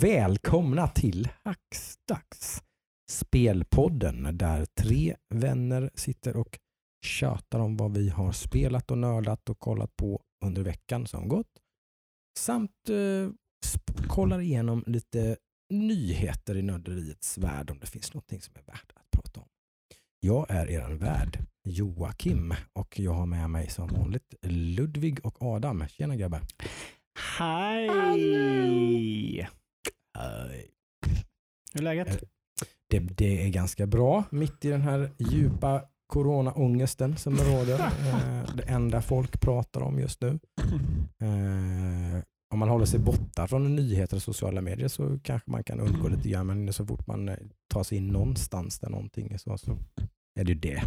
välkomna till Hackstacks. Spelpodden där tre vänner sitter och tjatar om vad vi har spelat och nördat och kollat på under veckan som gått. Samt eh, kollar igenom lite nyheter i nörderiets värld om det finns något som är värt att prata om. Jag är er värd Joakim och jag har med mig som vanligt Ludvig och Adam. Tjena grabbar! Hej! Hej. Hur är läget? Det, det är ganska bra mitt i den här djupa coronaångesten som råder. Eh, det enda folk pratar om just nu. Eh, om man håller sig borta från nyheter och sociala medier så kanske man kan undgå lite grann. Men så fort man eh, tar sig in någonstans där någonting är så, så är det ju det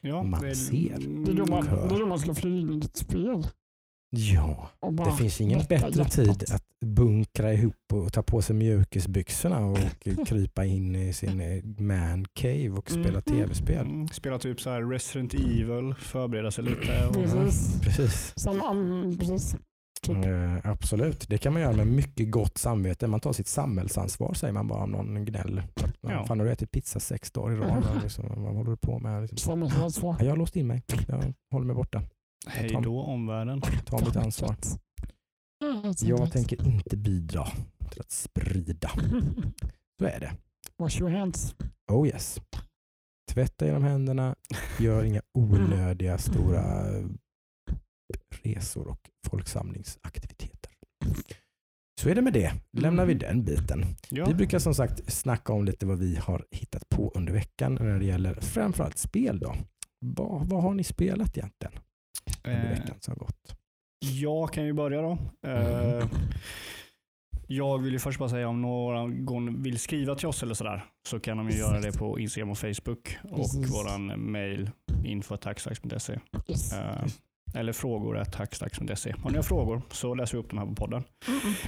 Ja, man det är- ser. Det är då man, det är då man ska flyga in ett spel. Ja, det finns ingen bättre hjärtat. tid att bunkra ihop och ta på sig mjukisbyxorna och krypa in i sin eh, man cave och spela Mm. tv-spel. Mm, Spela typ så här Resident Evil, förbereda sig lite. Och, Precis. Precis. Som, um, precis. Typ. Eh, absolut, det kan man göra med mycket gott samvete. Man tar sitt samhällsansvar säger man bara om någon gnäll. Att man, Ja. Fan har du ätit pizza sex dagar i rad? Liksom, vad håller du på med? Liksom. Samhällsansvar. Ja, Jag har låst in mig. Jag håller mig borta. Hej då omvärlden. Ta mitt ansvar. Jag tänker inte bidra till att sprida. Så är det. Wash your hands. Oh yes. Tvätta genom händerna. Gör inga onödiga stora resor och folksamlingsaktiviteter. Så är det med det. Lämnar vi den biten. Ja. Vi brukar som sagt snacka om lite vad vi har hittat på under veckan när det gäller framförallt spel. Då. Vad, vad har ni spelat egentligen under Eh, veckan som har gått? jag kan ju börja då. Eh, Jag vill ju först bara säga om någon vill skriva till oss eller sådär så kan de ju göra det på Instagram och Facebook och Precis. våran mail info.taxdags.se Yes. Eh, eller frågor at taxdags.se. Har ni har frågor så läser vi upp dem här på podden.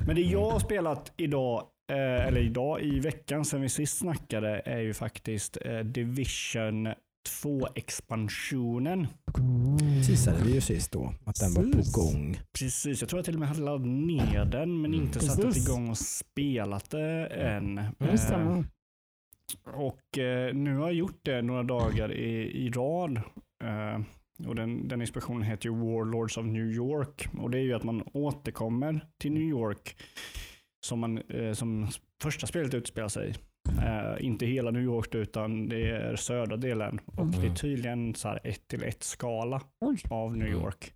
Men det jag har spelat idag, eh, eller idag i veckan sen vi sist snackade är ju faktiskt eh, Division 2-expansionen. Teasade vi ju sist då att den var Precis. på gång. Precis, jag tror jag till och med hade laddat ner den men inte satt igång och spelat det än. Stämmer. Och eh, nu har jag gjort det några dagar i, i rad. Eh, och den, den expansionen heter ju Warlords of New York. Och det är ju att man återkommer till New York som, man, eh, som första spelet utspelar sig. Eh, inte hela New York utan det är södra delen. Och det är tydligen så här ett till ett skala Oj. av New Mm. York.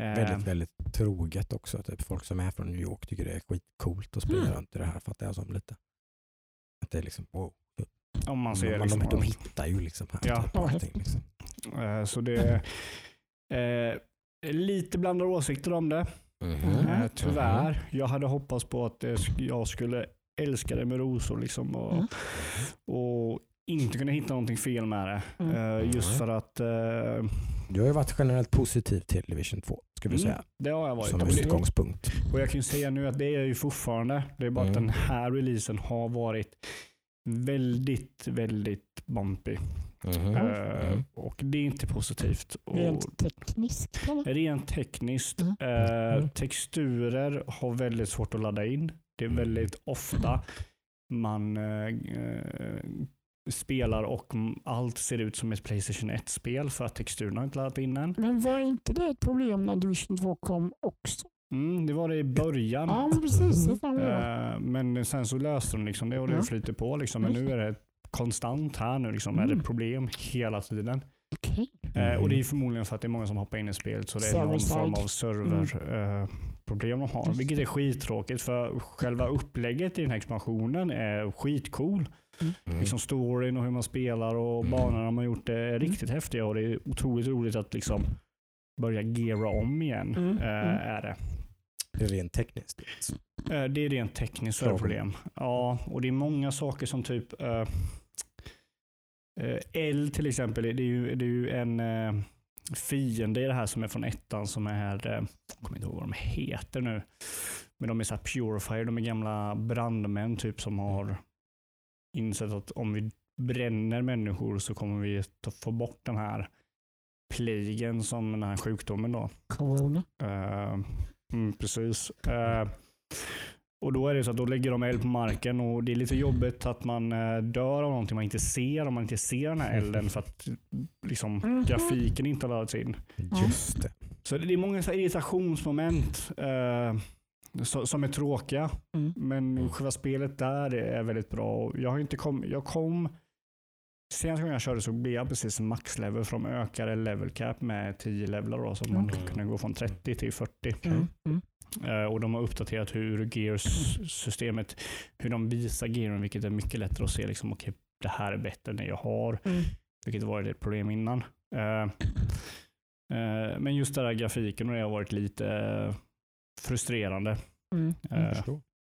Eh, Väldigt, väldigt troget också. Typ folk som är från New York tycker det är skitcoolt att springa Mm. runt i det här. Fattar jag som lite. Att det är liksom, wow. om man ser de, liksom, de, de hittar ju liksom här. Ja. Typ, allting, liksom. eh, Så det är eh, lite blandade åsikter om det. Mhm. Eh, tyvärr. Jag hade hoppats på att jag skulle älska det med rosor liksom och, Mm. och inte kunna hitta någonting fel med det. Mm. Eh, just för att eh, Du har ju varit generellt positiv till Division 2, ska vi mm, säga. det har jag varit. Som Och det- utgångspunkt. Och jag kan ju säga nu att det är ju fortfarande. Det är bara att Mm. den här releasen har varit väldigt, väldigt bumpy. Mm. och det är inte positivt. Och Rent tekniskt. eller? Rent tekniskt. Mm. Texturer har väldigt svårt att ladda in. Det är väldigt ofta man eh, eh, spelar och allt ser ut som ett Playstation 1-spel för att texturerna har inte laddat in än. Men var inte det ett problem när Division 2 kom också? Mm, det var det i början. Ja, men precis. Eh, men sen så löste de liksom det och det Ja. flyter på. Liksom. Men nu är det konstant här nu. Liksom, är det Mm. problem hela tiden. Okej. Eh, och det är förmodligen för att det är många som hoppar in i spelet så det är någon form av serverproblem de har. Vilket är skittråkigt för själva upplägget i den här expansionen är skitcool. Mm. Liksom storyn och hur man spelar och Mm. banorna man gjort det är riktigt häftiga och det är otroligt roligt att liksom börja geara om igen. Mm. Mm. är det. Det är rent tekniskt. Eh, Det är rent tekniskt Problem. problem. Ja, och det är många saker som typ eh, L till exempel. Det är ju, det är ju en fiende i det här som är från ettan som är, eh, jag kommer inte ihåg vad de heter nu. Men de är så här purifier, de är gamla brandmän typ som har insett att om vi bränner människor så kommer vi få bort den här pligen som den här sjukdomen då. Corona. Eh, mm, precis. Eh, Och då är det så att då lägger de eld på marken och det är lite jobbigt att man eh, dör av någonting man inte ser om man inte ser den här elden för att liksom, Mhm. grafiken inte har laddats in. Just det. Så det är många så här irritationsmoment eh, som är tråkiga. Mm. Men själva spelet där är väldigt bra. Jag har inte kom, jag kom Senaste gången jag körde så blev jag precis maxlevel för de ökade level cap med 10 levlar då, så man Mm. kunde gå från 30 till 40. Mm. Mm. Eh, och de har uppdaterat hur Gears-systemet, hur de visar gearen, vilket är mycket lättare att se liksom, okej, det här är bättre än det jag har. Mm. Vilket varit ett problem innan. Eh, eh, men just den här grafiken och det har varit lite frustrerande. Mm.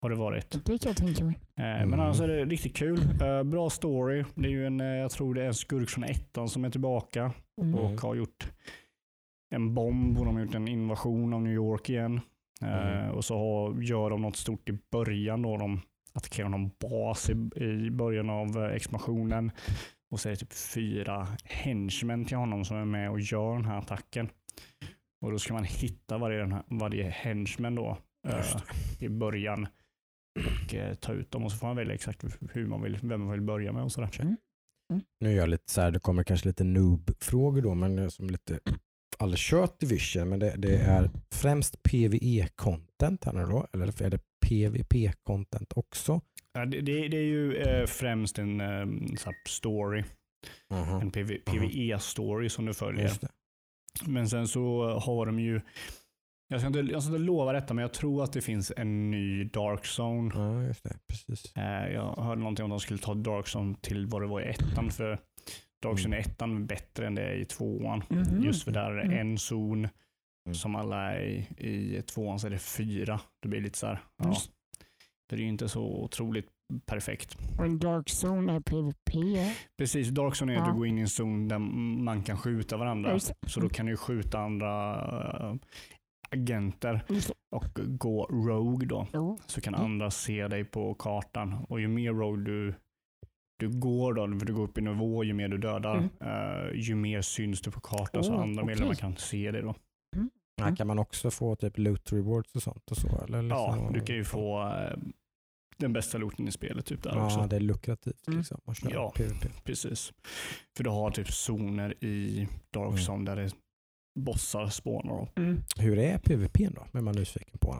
Har det varit. Det kan jag tänka mig. Eh, Mm. Men annars är det riktigt kul. Eh, bra story. Det är ju en, eh, jag tror det är en skurk från ettan som är tillbaka Mm. och Mm. har gjort en bomb och de har gjort en invasion av New York igen. Mm. Och så har, gör de något stort i början. Då de attackerar någon bas i, i början av expansionen. Och så är det typ fyra henchmen till honom som är med och gör den här attacken. Och då ska man hitta varje, varje henchman då Just i början och eh, ta ut dem. Och så får man välja exakt hur man vill, vem man vill börja med och sådär. Nu är jag lite så här, det kommer kanske lite noob-frågor då, men som lite aldrig kört Division, men det, det är främst PVE-content här nu då, eller är det PVP-content också? Ja, det, det, det är ju eh, främst en eh, så här story, en PV, PVE-story som du följer. Men sen så har de ju, jag ska, inte, jag ska inte lova detta, men jag tror att det finns en ny Dark Zone. Ja, just det. Precis. Eh, jag hörde någonting om att de skulle ta Dark Zone till vad det var i ettan, för Dark Zone i ettan är bättre än det är i tvåan. Mhm. Just för där är det Mm. en zon Mm. som alla är i. I tvåan så är det fyra. Det blir lite så här, ja. Just. Det är ju inte så otroligt perfekt. Och en dark zone är PVP. Precis, Dark Zone är att Ja. du går in i en zon där man kan skjuta varandra. Så då kan du skjuta andra äh, agenter och gå rogue då. Så kan Mm. andra se dig på kartan. Och ju mer rogue du, du går då, för du går upp i nivå, ju mer du dödar, Mm. eh, ju mer syns du på kartan så Oh, andra okej. medlemmar kan se dig då. Här kan man också få typ loot rewards och sånt och så? Eller Ja, liksom, du kan ju få eh, den bästa looten i spelet typ där Ja, också. det är lukrativt Mm. liksom att köra Ja. PVP. Precis. För du har typ zoner i Dark Mm. Zone där det bossar spånar. Mm. Hur är PVP då? Är man nyfiken på?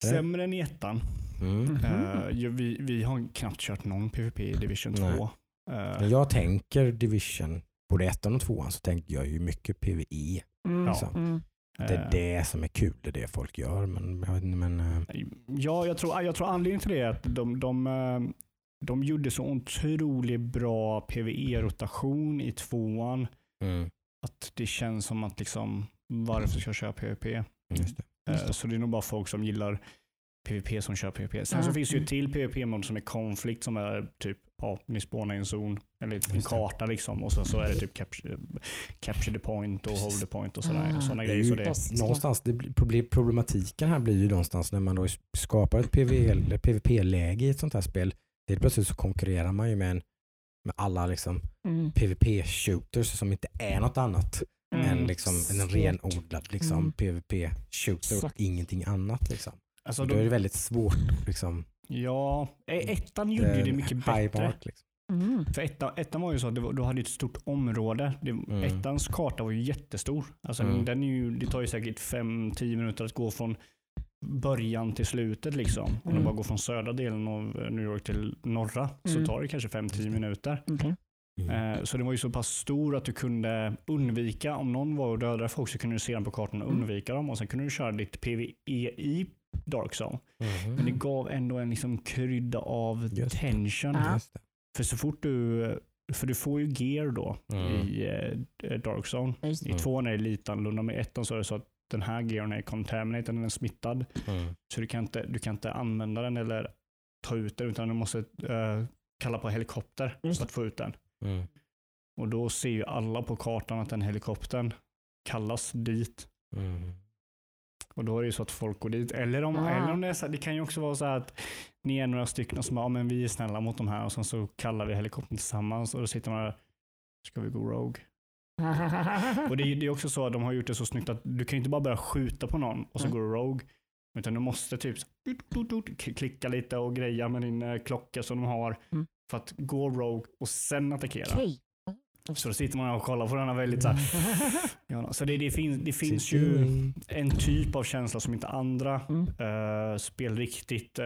Det? Sämre än i ettan. Mm. Ju- vi, vi har knappt kört någon PVP i Division 2. Nej. Eh, När jag tänker Division, både ettan och tvåan, så tänker jag ju mycket PVE. Mm. Ja. Mm. Det är eh, det som är kul, det är det folk gör. Men, men eh, Ja, jag tror, jag tror anledningen till det är att de, de, de gjorde så otroligt bra PVE-rotation i tvåan. mm, Att det känns som att liksom, varför ska jag köra PVP? just det. Eh, Så det är nog bara folk som gillar PVP som kör PVP. Sen så Ja. finns det ju till PVP-mod som är konflikt som är typ, ja, ni spånar i en zon, eller en Just det. karta liksom. Och så, så är det typ capture, capture the point och hold the point och sådana Ah. Det är grejer. ju Så det, någonstans, det blir, problem, problematiken här blir ju någonstans när man då skapar ett PVP-läge i ett sånt här spel. Det är plötsligt så konkurrerar man ju med, en, med alla liksom Mm. PVP-shooters som inte är något annat Mm. än liksom en renodlad liksom, Mm. PVP-shooter och ingenting annat. Liksom. alltså Då är det de, väldigt svårt. Liksom, ja, eh, ettan gjorde ju det mycket high bättre. mark, liksom. Mm. För ettan, ettan var ju så att var, du hade ett stort område. Det, Mm. Ettans karta var ju jättestor. Alltså Mm. den är ju, det tar ju säkert 5-10 minuter att gå från början till slutet. Liksom. Om du Mm. bara går från södra delen av eh, New York till norra så Mm. tar det kanske 5-10 minuter. Okej. Mm. Eh, Så den var ju så pass stor att du kunde undvika, om någon var och dödade folk så kunde du se dem på kartan och Mm. undvika dem och sen kunde du köra ditt PVE i Dark Zone. Mhm. Men det gav ändå en liksom krydda av Just tension. Just det. För så fort du, för du får ju gear då Mm. i eh, Dark Zone. I tvåan är det lite annorlunda, med ettan så är det så att den här gearen är contaminated, den är smittad. Mm. Så du kan inte, du kan inte använda den eller ta ut den utan du måste eh, kalla på helikopter Just för att få ut den. Mm. Och då ser ju alla på kartan att den helikoptern kallas dit. Mm. Och då är det ju så att folk går dit. Eller om, Ah. eller om det är så det kan ju också vara så här att ni är några stycken som bara, ja, men vi är snälla mot de här och sen så kallar vi helikoptern tillsammans och då sitter man där, ska vi gå rogue? Och det är, det är också så att de har gjort det så snyggt att du kan ju inte bara börja skjuta på någon och så Mm. går du rogue. Utan du måste typ klicka lite och greja med din eh, klocka som de har Mm. för att gå rogue och sen attackera. Okej. Så då sitter man och kollar på den här väldigt så här. Ja, så det, det, finns, det finns ju en typ av känsla som inte andra Mm. eh, spel riktigt eh,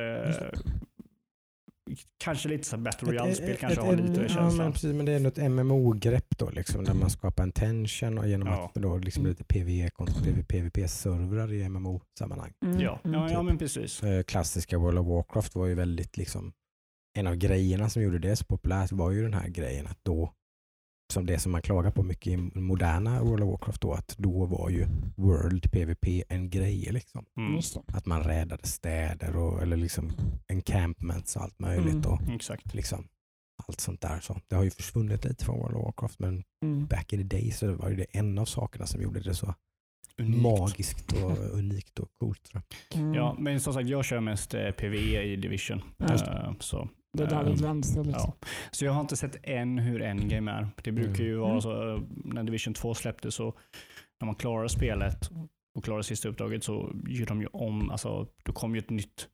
Kanske lite så här Battle Royale-spel Ett- kanske ett- har lite ja, känslan. men, precis, men det är ändå ett MMO-grepp då, liksom, där man skapar en tension och genom Ja. att då liksom lite PvE kontra PvP-servrar i MMO-sammanhang. Mm, Ja, mm. ja, ja men precis. Eh, klassiska World of Warcraft var ju väldigt liksom en av grejerna som gjorde det så populärt var ju den här grejen att då som det som man klagar på mycket i moderna World of Warcraft då att då var ju World PvP en grej liksom. Mm. Att man räddade städer och eller liksom encampments och allt möjligt Mm. och exakt. liksom allt sånt där. Så det har ju försvunnit lite från World of Warcraft men Mm. back in the day så var det en av sakerna som gjorde det så Unikt. magiskt och unikt och coolt. Mm. Ja, men som sagt jag kör mest eh, PvE i Division. Eh, så, Det där är eh, gränser liksom. ja. så jag har inte sett än hur Endgame är. Det brukar ju Mm. vara så, eh, när Division 2 släpptes så när man klarar spelet och klarar sista uppdraget så gör de ju om, alltså då kom ju ett nytt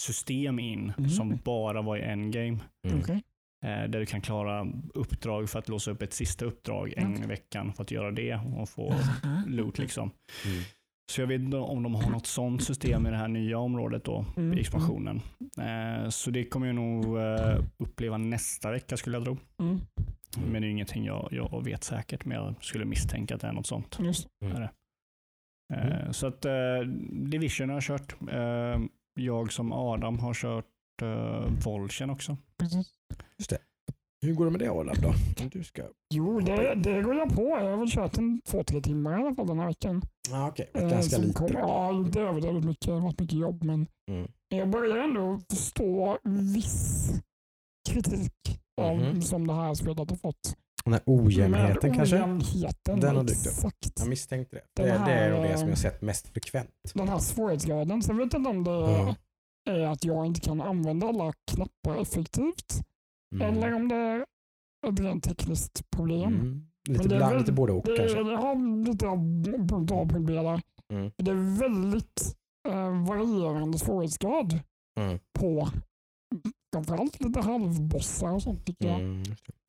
system in Mm. som bara var i Endgame. Mm. Okej. Eh, där du kan klara uppdrag för att låsa upp ett sista uppdrag en Okej. veckan för att göra det och få loot liksom. Mm. Så jag vet inte om de har något sånt system i det här nya området då, Mm, i expansionen. Eh, så det kommer jag nog eh, uppleva nästa vecka skulle jag tro. Mm. Men det är ingenting jag, jag vet säkert, men jag skulle misstänka att det är något sånt. Just Mm. Eh, Mm. Så att eh, Division har jag kört. Eh, jag som Adam har kört eh, Volchen också. precis. Hur går det med det Olav då? Du ska... Jo, det, det går jag på. Jag har väl kört en två, tre timmar i alla fall den här veckan. Ah, Okej, Eh, ganska som lite. kom- Ja, inte överdrivet mycket. Det har varit mycket jobb, men Mm. jag börjar ändå förstå viss kritik av, Mhm. som det här spelet har fått. Den här ojämnheten Med kanske? Ojämnheten, Den har dykt upp. Jag misstänkte det. Den Det, det är här, nog det som eh, jag sett mest frekvent. Den här svårighetsgraden. Sen vet jag inte om det Ja. är att jag inte kan använda alla knappar effektivt Mm. eller om det är ett rent tekniskt problem. Mm. Lite, det är bland, väl- lite både och Det, kanske. det har lite av problem. Mm. Det är väldigt eh, varierande svårighetsgrad Mm. på framförallt lite halvbossar och sånt tycker jag. Mm.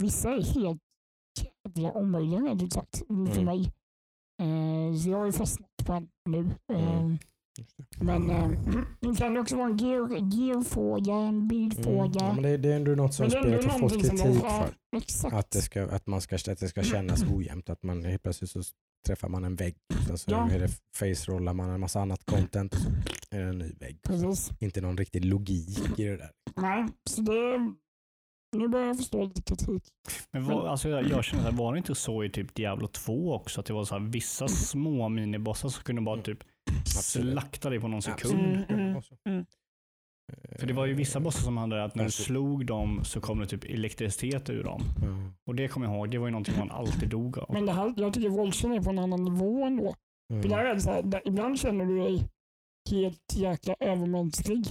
Vissa är helt jävla omöjliga rent ut sagt för Mm. mig. Eh, så jag har ju fastnat på den nu. Mm. Men eh, det kan ju också vara en gearfråga, en Mm. bildfråga. Ja, men det, det är ändå något som spelet har fått kritik för. Exakt. Att det ska, att man ska, att det ska kännas ojämnt. Att man helt plötsligt så träffar man en vägg. Sen så Ja. är det face-rollar man en massa annat content och så är det en ny vägg. Precis. Inte någon riktig logik i det där. Nej, så det... Nu börjar jag förstå lite kritik. Men var, alltså jag, jag känner här, var det inte så i typ Diablo 2 också? Att det var så här, vissa små minibossar som kunde bara typ. Slakta dig på någon sekund. Mm, mm, Och så. mm. För det var ju vissa bossar som hade att när du Alltså- slog dem så kom det typ elektricitet ur dem. Och det kommer jag ihåg, det var ju någonting man alltid dog av. Men det här, jag tycker Volchen är på en annan nivå ändå. För där Mm. är det så här, där, ibland känner du dig helt jäkla övermänsklig.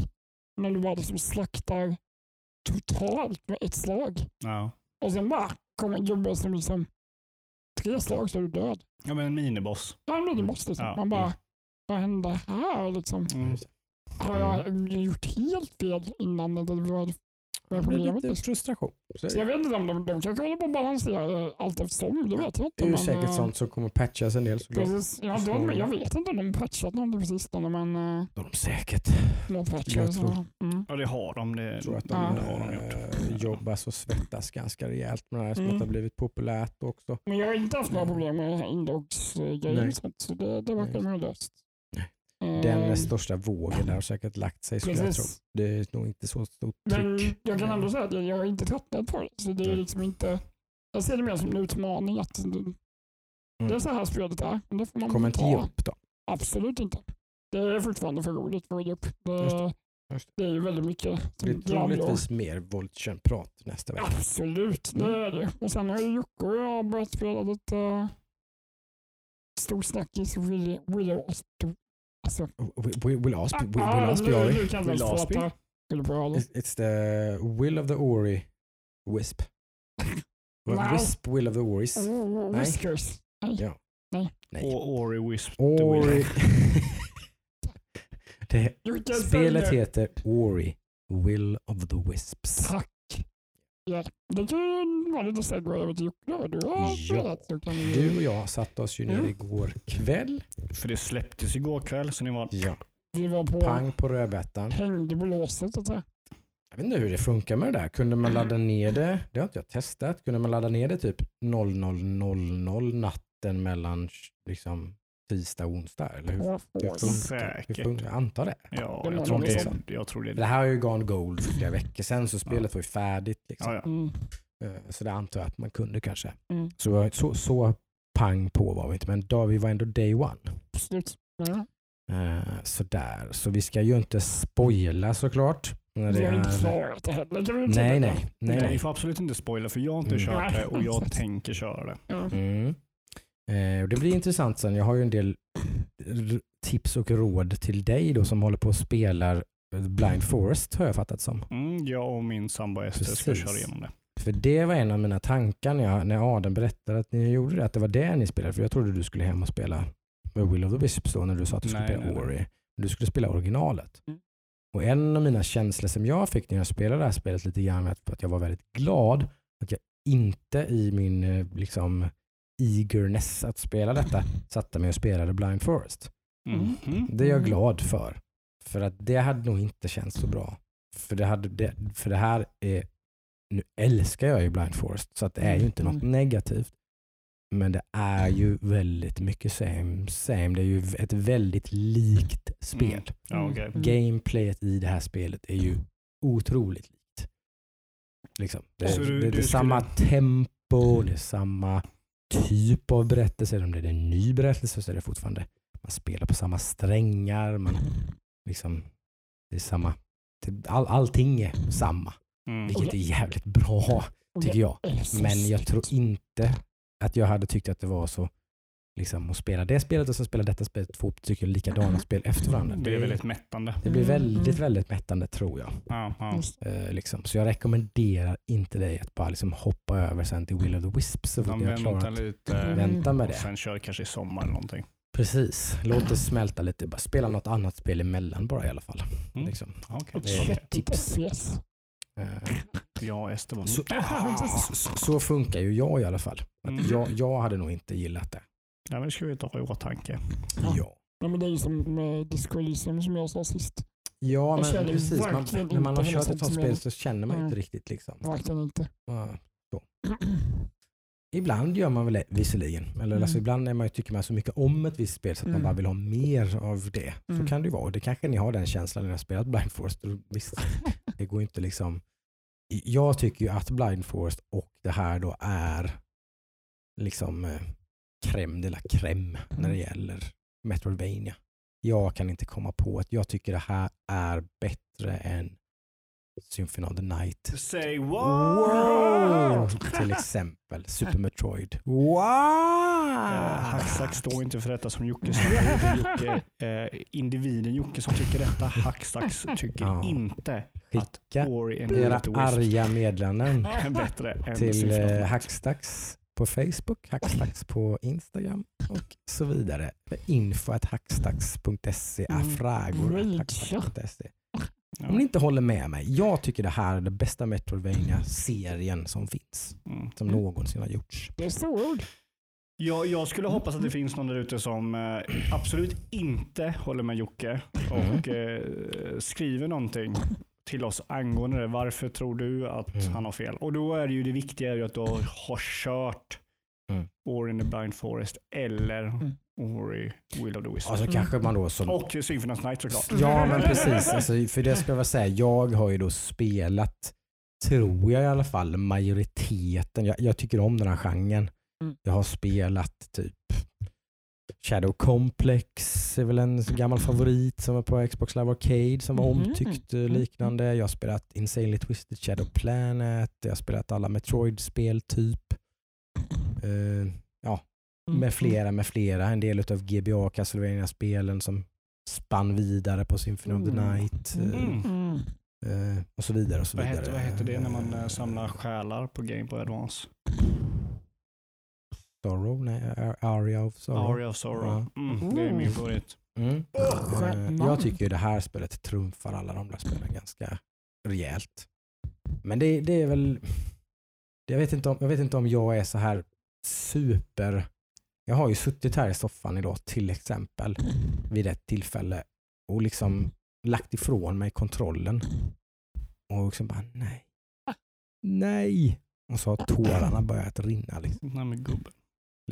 När du bara liksom slaktar totalt med ett slag. Ja. Och sen bara kommer en gubbe som liksom tre slag så är du död. ja, men en miniboss. Ja, det måste liksom. Ja, Man bara, mm. Vad hände här liksom? Mm. Har jag gjort helt fel innan? Eller vad vad är Det blir problemet? lite frustration. Så Så jag vet inte om de, de kanske håller på att balansera allt eftersom. Det vet jag inte. det är ju men, säkert eh, sånt som kommer patchas en del. Precis. Ja, de, jag vet inte om de patchat någonting på sistone, men uh, De säkert. de patchar. Jag Så, tror- mm. Ja, det har de. Det, Jag tror att de Ja. det har de gjort. eh, jobbas och svettas ganska rejält med det här som Mm. har blivit populärt också. Men jag har inte haft några problem med Nej. så, det, det verkar nog löst. Den mm. största vågen har säkert lagt sig skulle jag tro. Det är nog inte så stort tryck. Men jag kan ändå säga att jag, har inte tröttnat på det. Så det är liksom inte, jag ser det mer som en utmaning. Att mm. Det är så här spelet är. Men det får man Kommer inte ge upp då? Absolut inte. Det är fortfarande för roligt för att ge upp. Det, det är ju väldigt mycket. Det blir troligtvis mer Voltchen-prat nästa vecka. Absolut, det mm. är det. Och sen har ju Jocke och jag börjat spela lite uh, stor snackis Willy Wars 2. Alltså, so, Will, Will ah, Osby? Will, Will Osby? Ah, nu, Will Osby? It's, it's the Will of the Ori Wisp. wow. Wisp, Will of the Oris. Mm, Whiskers. Nej. Ja. Nej. Nej. Ori Wisp. Ori. det, spelet heter Ori, Will of the Wisps. Tack. Ja, det kan vara lite segway över till Jocke. Du och jag satte oss ju ner Mm. igår kväll. För det släpptes igår kväll, så ni var... Ja. Vi var på, Pang på rödbetan. hängde på låset så att säga. Jag vet inte hur det funkar med det där. Kunde man ladda ner det? Det har inte jag testat. Kunde man ladda ner det typ 00.00 natten mellan liksom tisdag och onsdag? Eller hur, hur funkar hur funkar Jag antar det. Ja, Det jag tror det. så. Jag tror det. Det här har ju gone gold för flera veckor sedan så spelet var ju färdigt. Liksom. Ja, ja. Mm. Eh, Så det antar jag att man kunde kanske. Mm. Så, så, så pang på var vi inte, men då, vi var ändå day one. Absolut. Ja. Uh, sådär, så vi ska ju inte spoila såklart. När det Vi har inte klarat det heller. vi Nej, nej, nej. Nej, ni får absolut inte spoila för jag har inte Mm. kört det och jag tänker köra det. Mm. Eh, och det blir intressant sen. Jag har ju en del tips och råd till dig då som håller på och spelar Blind Forest har jag fattat som. Mm, jag och min sambo Ester ska köra igenom det. För det var en av mina tankar när, jag, när Adam berättade att ni gjorde det, att det var det ni spelade. För jag trodde du skulle hem och spela med Will of the Wisps då när du sa att du skulle Nej, spela nej, nej. Ori. Du skulle spela originalet. Mm. Och en av mina känslor som jag fick när jag spelade det här spelet lite grann var att jag var väldigt glad att jag inte i min eh, liksom eagerness att spela detta satte mig och spelade Blind Forest. Mhm. Det är jag Mm. glad för. För att det hade nog inte känts så bra. För det, hade, det, för det här är, nu älskar jag ju Blind Forest så att det är ju inte något Mm. negativt. Men det är ju väldigt mycket same, same. Det är ju ett väldigt likt spel. Mm. Okej. Mm. Gameplayet i det här spelet är ju otroligt likt. Liksom. Det, du- det, det är du samma skulle- tempo, det är samma typ av berättelse. Om det är en ny berättelse så är det fortfarande, man spelar på samma strängar. Man, liksom, det är samma, det- all, allting är samma. Mm. Vilket är jävligt bra tycker jag. Men jag tror inte att jag hade tyckt att det var så liksom att spela det spelet och så spela detta spelet, två tycker likadana spel efter varandra. Det är väldigt mättande. det blir Mm, väldigt, mm. väldigt mättande tror jag. Ja, ja. Eh, liksom. Så jag rekommenderar inte dig att bara liksom hoppa över sen till Will of the Wisps så fort klarat. lite Mm. Vänta med och det. sen kör kanske i sommar eller någonting. Precis, låt det smälta lite. Bara spela något annat spel emellan bara i alla fall. Mm. Liksom. Ja. Ett Det är köttigt tips. Eh, Jag och Ester var så, så, så funkar ju jag i alla fall. Mm. jag, jag hade nog inte gillat det. Ja, men det ska vi ta i åtanke. Ja. Ja. Men det är ju som med Disco Elysium som jag sa sist. Ja, Jag men precis. Man, när man har inte kört ett sånt spel så känner man Mm. inte riktigt liksom. Verkligen inte. Ja, så. Ibland gör man väl det visserligen. Eller Mm. alltså, ibland är man, ju- tycker man så mycket om ett visst spel så att man Mm. bara vill ha mer av det. Så Mm. kan det ju vara. Och det kanske ni har den känslan när ni har spelat Blind Forest. Visst, det går inte liksom... Jag tycker ju att Blind Forest och det här då är liksom eh, crème de la crème när det gäller Metroidvania. Jag kan inte komma på att jag tycker det här är bättre än Symphony of the Night. Say Wow! Till exempel Super Metroid. Wow! Eh, Hacksack står inte för detta som Jocke sa. Jocke, eh, individen Jocke som tycker detta. Hackstacks tycker Ja. inte Skicka Ori and era arga meddelanden är bättre än till eh. Hackstacks på Facebook, Hackstacks på Instagram och så vidare. Info att hackstacks.se är Mm. frågor. Rage. hackstacks.se. Om ni inte håller med mig, jag tycker det här är den bästa Metroidvania-serien som finns. Mm. Som någonsin har gjorts. Det är stora ord. Jag, jag skulle hoppas att det finns någon där ute som eh, absolut inte håller med Jocke och eh, skriver någonting till oss angående det. Varför tror du att Mm. han har fel? Och då är det ju det viktiga är ju att du har kört Mm. Ori in the Blind Forest eller Mm. Ori Will of the Wisp. Alltså kanske man då som... Och Symphony of Night såklart. Ja men precis, alltså, för det ska jag väl säga, jag har ju då spelat, tror jag i alla fall, majoriteten. Jag, jag tycker om den här genren. Mm. Jag har spelat typ Shadow Complex är väl en gammal favorit som var på Xbox Live Arcade som var Mhm. omtyckt eh, liknande. Jag har spelat Insanely Twisted Shadow Planet, jag har spelat alla Metroid-spel typ. Eh, Mm. med flera, med flera. En del av GBA Castlevania-spelen som spann vidare på Symphony of the Mm. Night. eh, Mm. Mm. eh, och så vidare. Och så Vad, vidare. heter, vad heter det när man samlar själar på Game Boy Advance? Sorrow? Nej, Ar- Aria of Sorrow. Aria of Sorrow. Ja. Mm, det är min Mm. favorit. Mm. Stjärnan. Jag tycker ju det här spelet trumfar alla de där spelen ganska rejält. Men det, det är väl... Jag vet, inte om, jag vet inte om jag är så här super... Jag har ju suttit här i soffan idag till exempel vid ett tillfälle och liksom lagt ifrån mig kontrollen. Och liksom bara nej. Nej. Och så har tårarna börjat rinna. Liksom. Nej men gubben.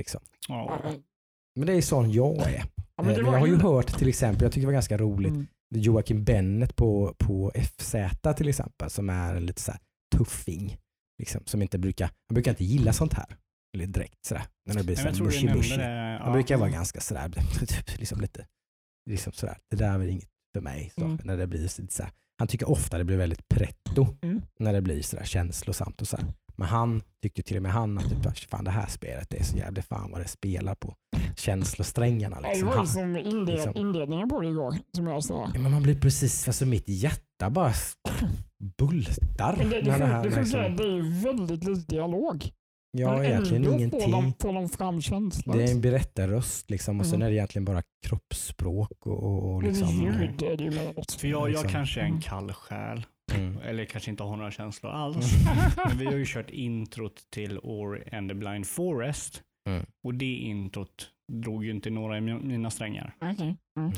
Liksom. Ja. Ja, Men det är sån jag är. men Eh, Men jag har ju hört till exempel, jag tycker det var ganska roligt, Mm. Joakim Bennet på, på FZ till exempel, som är en lite så här tuffing. Liksom, som inte brukar, han brukar inte gilla sånt här. Eller direkt sådär. När det blir Nej, men så jag här tror du mushy nämnde bushy. det. Han Ja. brukar vara ganska sådär, typ, liksom lite, liksom sådär. Det där är väl inget för mig. Så, Mm. när det blir lite så här. Han tycker ofta det blir väldigt pretto Mm. när det blir sådär känslosamt och så här. Men han tycker till och med han att typ, fan, det här spelet det är så jävligt fan vad det spelar på känslosträngarna. Ja, Det Liksom. var ju som inled, liksom. inledningen på det igår som jag sa. Ja, men man blir precis, alltså mitt hjärta bara bultar. Men det, det, när det här, det, liksom, det är ju väldigt lite dialog. ja, Men egentligen ändå Får ingenting. de, får de fram känslan. Det är en berättarröst liksom, och sen Mm. är det egentligen bara kroppsspråk och, och, och liksom, ljud är det ju. För jag, jag liksom. kanske är en Mm. kall själ. Mm. Eller kanske inte har några känslor alls. Men vi har ju kört introt till Ori and the Blind Forest. Mm. Och det introt drog ju inte några i mi- mina strängar. Okej. Mm.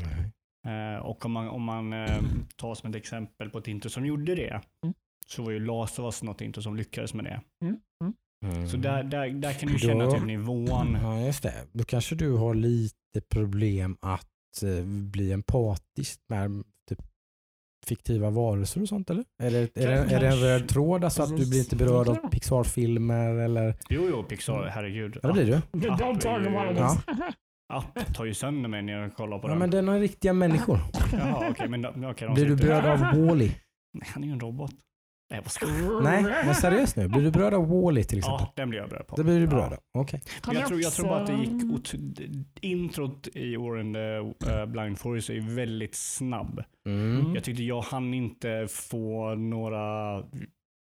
Nej. Eh, och om man, om man eh, tar som ett exempel på ett intro som gjorde det. Mm. Så var ju Last of Us något intro som lyckades med det. Mm. Mm. Mm. Så där, där, där kan du känna Då- typ nivån. Ja, just det. Då kanske du har lite problem att eh, bli empatisk med fiktiva varelser och sånt eller? Är det, är det, är det en röd tråd alltså att du blir inte berörd av Pixar-filmer eller? Jo, jo, Pixar, herregud. Ja, det blir du. App Ja. App tar ju sönder mig när jag kollar på Ja, den. men den har riktiga människor. Jaha, okej. men de Blir du berörd av Wall-E? Nej, Han är ju en robot. Nej, vad ska? Nej, men seriöst nu. Blir du berörd av Wall-E till exempel? Ja, den blir jag berörd på. Det blir du berörd Ja. av? Okej. Men jag, tror, jag tror bara att det gick... Ot- introt i Oren the uh, Blind Forest är ju väldigt snabb. Mm. Jag tyckte jag hann inte få några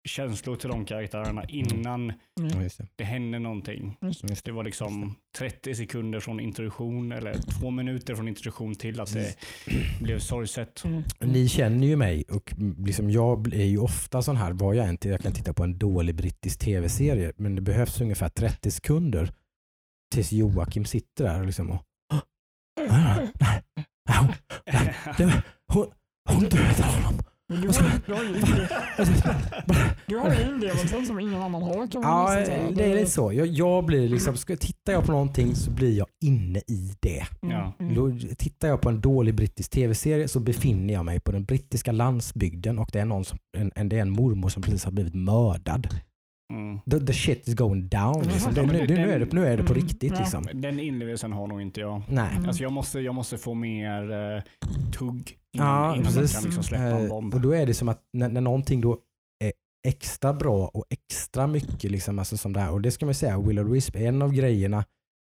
känslor till de karaktärerna innan just det. det hände någonting. Just Det var liksom 30 sekunder från introduktion eller två minuter från introduktion till att det blev sorgset. Mm. Ni känner ju mig och liksom jag är ju ofta sån här, vad jag än jag kan titta på en dålig brittisk tv-serie, men det behövs ungefär 30 sekunder tills Joakim sitter där och liksom och det, hon, hon dödade honom. Men Du har, du har ju inle- du har ju inlevelsen som ingen annan har kan man Ja, säga. det är lite så. Jag, jag blir liksom, ska, tittar jag på någonting så blir jag inne i det. Mm, Ja. mm. Då tittar jag på en dålig brittisk tv-serie så befinner jag mig på den brittiska landsbygden och det är, någon som, en, en, det är en mormor som precis har blivit mördad. Mm. The, the shit is going down. Liksom. Men nu, det- nu, är det, nu är det på Mm, riktigt. ja. Liksom. Den inlevelsen har nog inte jag. Nej. Mm. Alltså jag, måste, jag måste få mer uh, tugg innan, Ja, innan man precis. kan liksom släppa en Eh, bomb. och då är det som att när, när någonting då är extra bra och extra mycket, liksom, alltså som det här. Och det ska man säga, Will of the Wisp, en av grejerna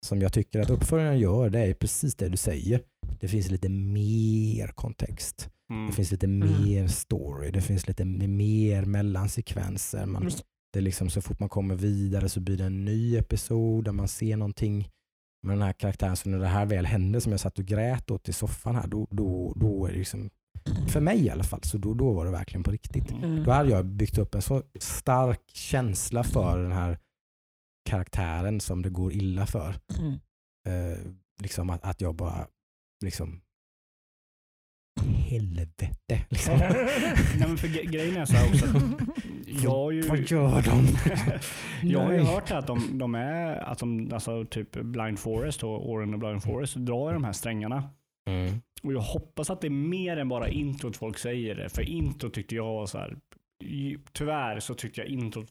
som jag tycker att uppföljaren gör, det är precis det du säger. Det finns lite mer kontext. Mm. Det finns lite mer story. Det finns lite mer mellansekvenser. Man, det liksom så fort man kommer vidare så blir det en ny episod där man ser någonting med den här karaktären. Så när det här väl hände som jag satt och grät åt i soffan här, då, då, då är det liksom, för mig i alla fall, så då, då var det verkligen på riktigt. Mm. Då hade jag byggt upp en så stark känsla för den här karaktären som det går illa för. Mm. Eh, liksom att, att jag bara, liksom, helvete. Liksom. Nej, men för gre- grejen är så här också. Jag ju, Vad gör de? jag har ju hört att de, de är, att de, alltså typ Blind Forest och Oren och Blind Forest drar i de här strängarna. Mm. Och jag hoppas att det är mer än bara introt folk säger det. För intro tyckte jag var så här. Tyvärr så tyckte jag introt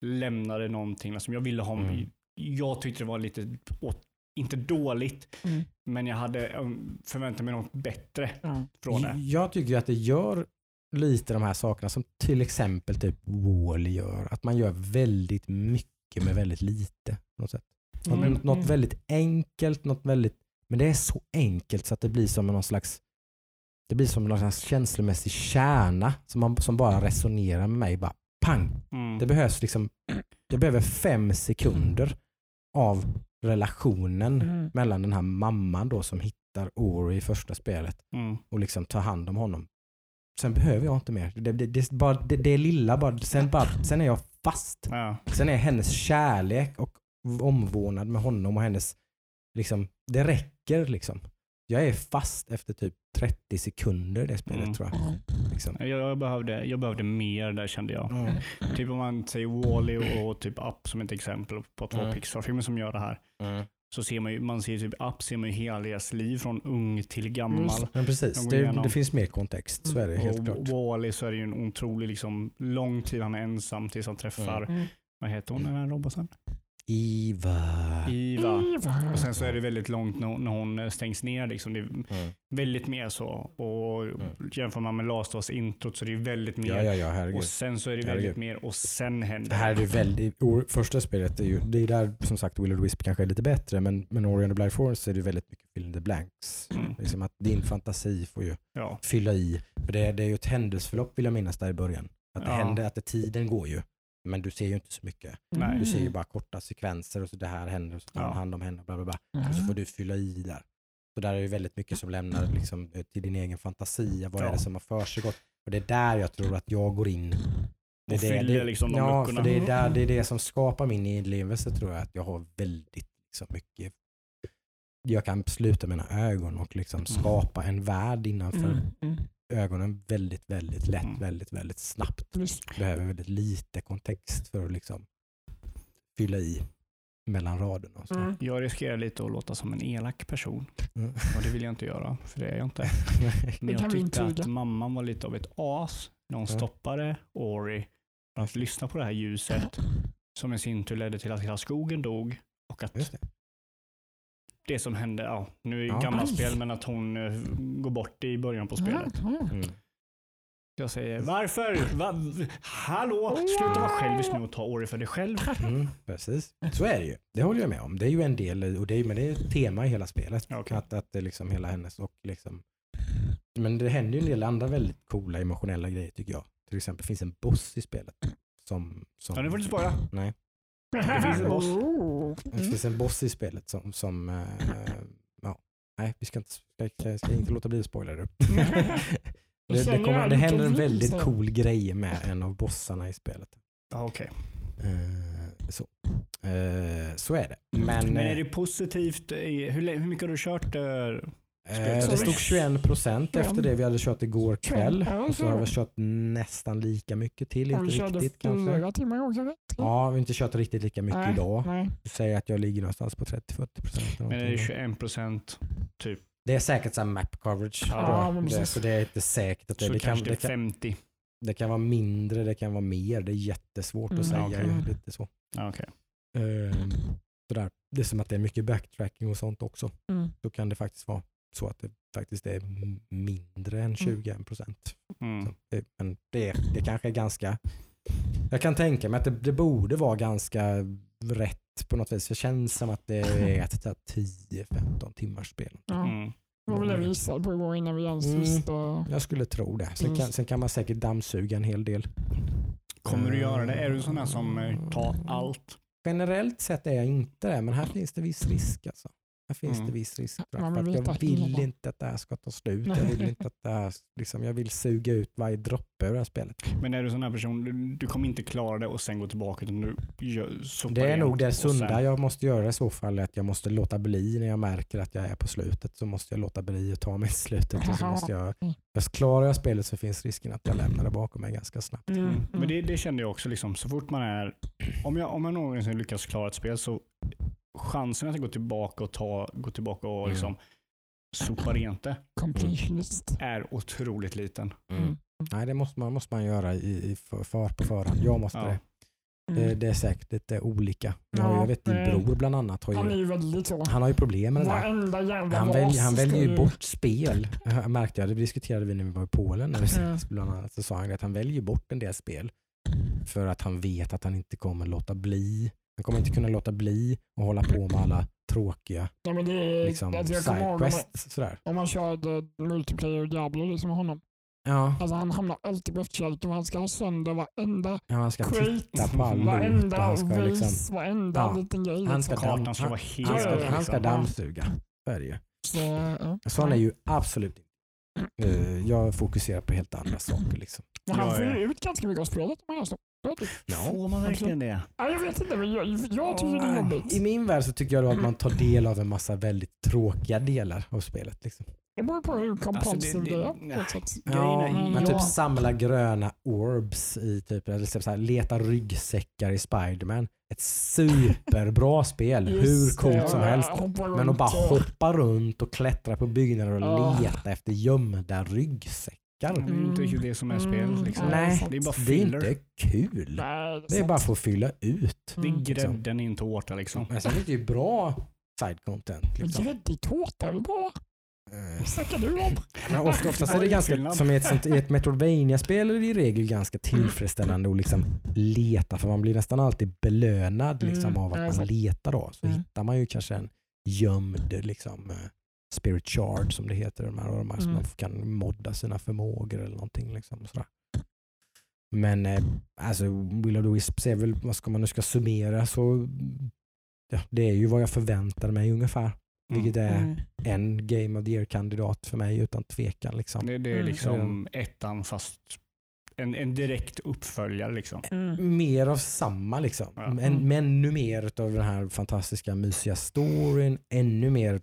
lämnade någonting. Alltså jag ville ha, Mm. jag tyckte det var lite, åt, inte dåligt, Mm. men jag hade um, förväntat mig något bättre Ja. från det. Jag tycker att det gör lite de här sakerna som till exempel typ Wall gör. Att man gör väldigt mycket med väldigt lite. På något, sätt. Något, Mm, något mm. väldigt enkelt, något väldigt, men det är så enkelt så att det blir som någon slags det blir som någon slags känslomässig kärna som, man, som bara resonerar med mig. Bara pang! Mm. Det behövs liksom, det behöver fem sekunder av relationen Mm. mellan den här mamman då som, hit, hittar Ori i första spelet Mm. och liksom tar hand om honom. Sen behöver jag inte mer. Det, det, det, är bara, det, det är lilla bara. Sen, bara. sen är jag fast. Ja. Sen är hennes kärlek och omvårdnad med honom och hennes, liksom, det räcker liksom. Jag är fast efter typ 30 sekunder i det spelet Mm. tror jag. Liksom. Jag, jag, behövde, jag behövde mer där kände jag. Mm. Typ om man säger Wall-E och, och typ Up som ett exempel på två Mm. Pixar-filmer som gör det här. Mm. Så ser man ju, man ser typ Up ser man ju hela deras liv från ung till gammal. Just Men precis, det, igenom. det finns mer kontext. Så är det helt och klart. Wall-E så är det ju en otrolig liksom, lång tid han är ensam tills han träffar, Mm. vad heter hon den här roboten? Iva. Iva. Iva. Och sen så är det väldigt långt när, när hon stängs ner. Liksom. Det är Mm. väldigt mer så. Och jämför man med Last of Us introt så är det väldigt mer. Ja, ja, ja, herregud. och sen så är det Herregud. väldigt mer och sen händer Det här är väldigt, första spelet är ju, det är där som sagt Will of Wisp kanske är lite bättre men, men Ori and the Blind Forest är det väldigt mycket fill in the blanks. Mm. Liksom att din fantasi får ju Ja. fylla i. För det, det är ju ett händelseförlopp vill jag minnas där i början. Att det Ja. händer, att det, tiden går ju. Men du ser ju inte så mycket. Nej. Du ser ju bara korta sekvenser och så det här händer och så tar han Ja. hand om henne. Bla, bla, bla. Mm. Och så får du fylla i där. Så där är det väldigt mycket som lämnar liksom, eh, till din egen fantasi. Vad är Ja. det som har försiggått? Och det är där jag tror att jag går in. Det är Och det, fyller det, liksom de ja, luckorna. för det är, där, det är det som skapar min inlevelse tror jag. Att jag har väldigt liksom, mycket jag kan sluta mina ögon och liksom skapa en värld innanför Mm. Mm. Ögonen väldigt, väldigt lätt, Mm. väldigt, väldigt snabbt. Just. Behöver väldigt lite kontext för att liksom fylla i mellan raderna. Och så. Mm. Jag riskerar lite att låta som en elak person. Mm. Och det vill jag inte göra, för det är jag inte. Men jag tyckte att mamman var lite av ett as när hon stoppade Ori från att lyssna på det här ljuset som i sin tur ledde till att hela skogen dog och att det. som hände, ja, nu är det Ja. gammalt Aj. spel, men att hon eh, går bort i början på spelet. Mm. Jag säger varför? Va? Hallå? Sluta vara självisk nu och ta Ori för dig själv. Mm, precis. Så är det ju. Det håller jag med om. Det är ju en del, och det är, men det är ett tema i hela spelet. Okej. Att, att det är liksom hela hennes och liksom men det händer ju en del andra väldigt coola emotionella grejer tycker jag. Till exempel finns en boss i spelet. Som, som, Ja, nu får du spoila. Nej, Det finns en boss. Oh. det Mm. finns en boss i spelet som, som eh, ja, nej vi ska inte, ska, ska, inte låta bli att spoila det. det, det, kommer, jag det händer en väldigt cool grej med en av bossarna i spelet. Ja, okej. Eh, så. Eh, så är det. Men, Men är eh, det positivt? Hur, hur mycket har du kört? Eh, det stod 21 procent efter det vi hade kört igår kväll. Och så har vi kört nästan lika mycket till, inte körde riktigt kanske. timmar också. Ja, vi har inte kört riktigt lika mycket Nej, idag. Nej. Du säger att jag ligger någonstans på 30-40 procent. Men är det 21 procent? Typ. Det är säkert så här map coverage. Ja, det, så det är inte säkert att det, Så det, kan, kanske det är det, kan, 50. det kan vara mindre, det kan vara mer. Det är jättesvårt Mm, att säga. ju, Lite så. Ja, okej. Ehm, sådär. Det är som att det är mycket backtracking och sånt också. Mm. Då kan det faktiskt vara så att det faktiskt är mindre än 21 procent. Mm. Det- Men det, det kanske är ganska... Jag kan tänka mig att det, det borde vara ganska rätt på något vis. Det känns som att det är ett så här 10-15 timmars spel. Mm. Det var väl det vi gissade på igår innan vi ens Mm. Jag skulle tro det. Sen kan, sen kan man säkert dammsuga en hel del. Kommer du göra det? Är du sån här som eh, tar allt? Generellt sett är jag inte det, men här finns det viss risk. Alltså. Här finns Mm. det viss risk. För vill att jag vill inte att det här ska ta slut. Jag vill inte att det här, liksom, jag vill suga ut varje droppe ur det här spelet. Men är du sån här person, du, du kommer inte klara det och sen gå tillbaka utan du gör, Det är nog det och sunda sen- jag måste göra i så fall. Att jag måste låta bli när jag märker att jag är på slutet. Så måste jag låta bli att ta mig till slutet. Och så måste jag, jag klarar jag spelet så finns risken att jag lämnar det bakom mig ganska snabbt. Mm. Mm. Mm. Men det, det kände jag också, liksom, så fort man är, om jag, om jag någonsin lyckas klara ett spel så chansen att gå tillbaka och ta, gå tillbaka och Mm. liksom sopa rent det är otroligt liten. Mm. Nej, det måste man, måste man göra i, i för, för, på förhand. Jag måste Ja. det. Mm. det. Det är säkert lite olika. Jag, ju- Ja, jag vet din bror bland annat. Har Han är ju, ju väldigt så. han har ju problem med det där. Han, välj, han väljer ju bort spel. Jag märkte jag, det diskuterade vi när vi var i Polen. När vi Mm. bland annat, så sa han att han väljer bort en del spel för att han vet att han inte kommer låta bli. Han kommer inte kunna låta bli att hålla på med alla tråkiga Ja, men det är, liksom, jag ihåg om man, sidequests. Om man körde multiplayer Diablo liksom med honom. Ja, Alltså han hamnar alltid på efterkälken och han ska ha sönder varenda ja, han ska skit, titta på all varenda han ska vis, liksom varenda Ja, liten grej. han ska liksom. damm- han- Han ska, ja. han ska liksom. dammsuga. Så är det ju. Så, ja. Sån är ju absolut inte. Eh, Jag fokuserar på helt andra saker. Liksom. Men han får ju ut ganska mycket av spelet om man gör så. Ja, typ. Får man verkligen det? Ja, jag vet inte, men jag, jag tycker det är jobbigt. I min värld så tycker jag då att man tar del av en massa väldigt tråkiga delar av spelet. Liksom. Det beror på hur compulsive det- det är. Ja, ja. typ samla gröna orbs i typ, eller så här, leta ryggsäckar i Spiderman. Ett superbra spel, hur coolt som ja, helst. hoppa Men att bara hoppa runt och klättra på byggnader och leta efter gömda ryggsäckar. Det är ju inte riktigt det som är spel. Mm, Liksom. Nej, det är bara Det är filler. inte kul. Nej, Det är bara för att fylla ut. Det är Mm. grädden i en tårta liksom. Men sen är det ju bra side content. Liksom. Gräddig tårta är bra? Eh, Vad snackar du om? Men ofta, oftast är det ganska, som i ett, sånt, i ett Metroidvania-spel är det i regel ganska tillfredsställande att liksom leta för man blir nästan alltid belönad liksom, Mm, av att man letar. Då. Så Mm. hittar man ju kanske en gömd liksom, eh, spirit shard som det heter. De här, och de här som Mm. man kan modda sina förmågor eller någonting. Liksom, sådär. Men eh, alltså, Will of the Wisps är väl, vad ska man nu ska summera så ja, det är ju vad jag förväntade mig ungefär. Mm. Vilket är Mm. en Game of the Year-kandidat för mig utan tvekan. Liksom. Det, det är Mm. liksom ettan fast en, en direkt uppföljare liksom. Mm. Mer av samma liksom. Ja. Men, Mm. men ännu mer av den här fantastiska mysiga storyn. Ännu mer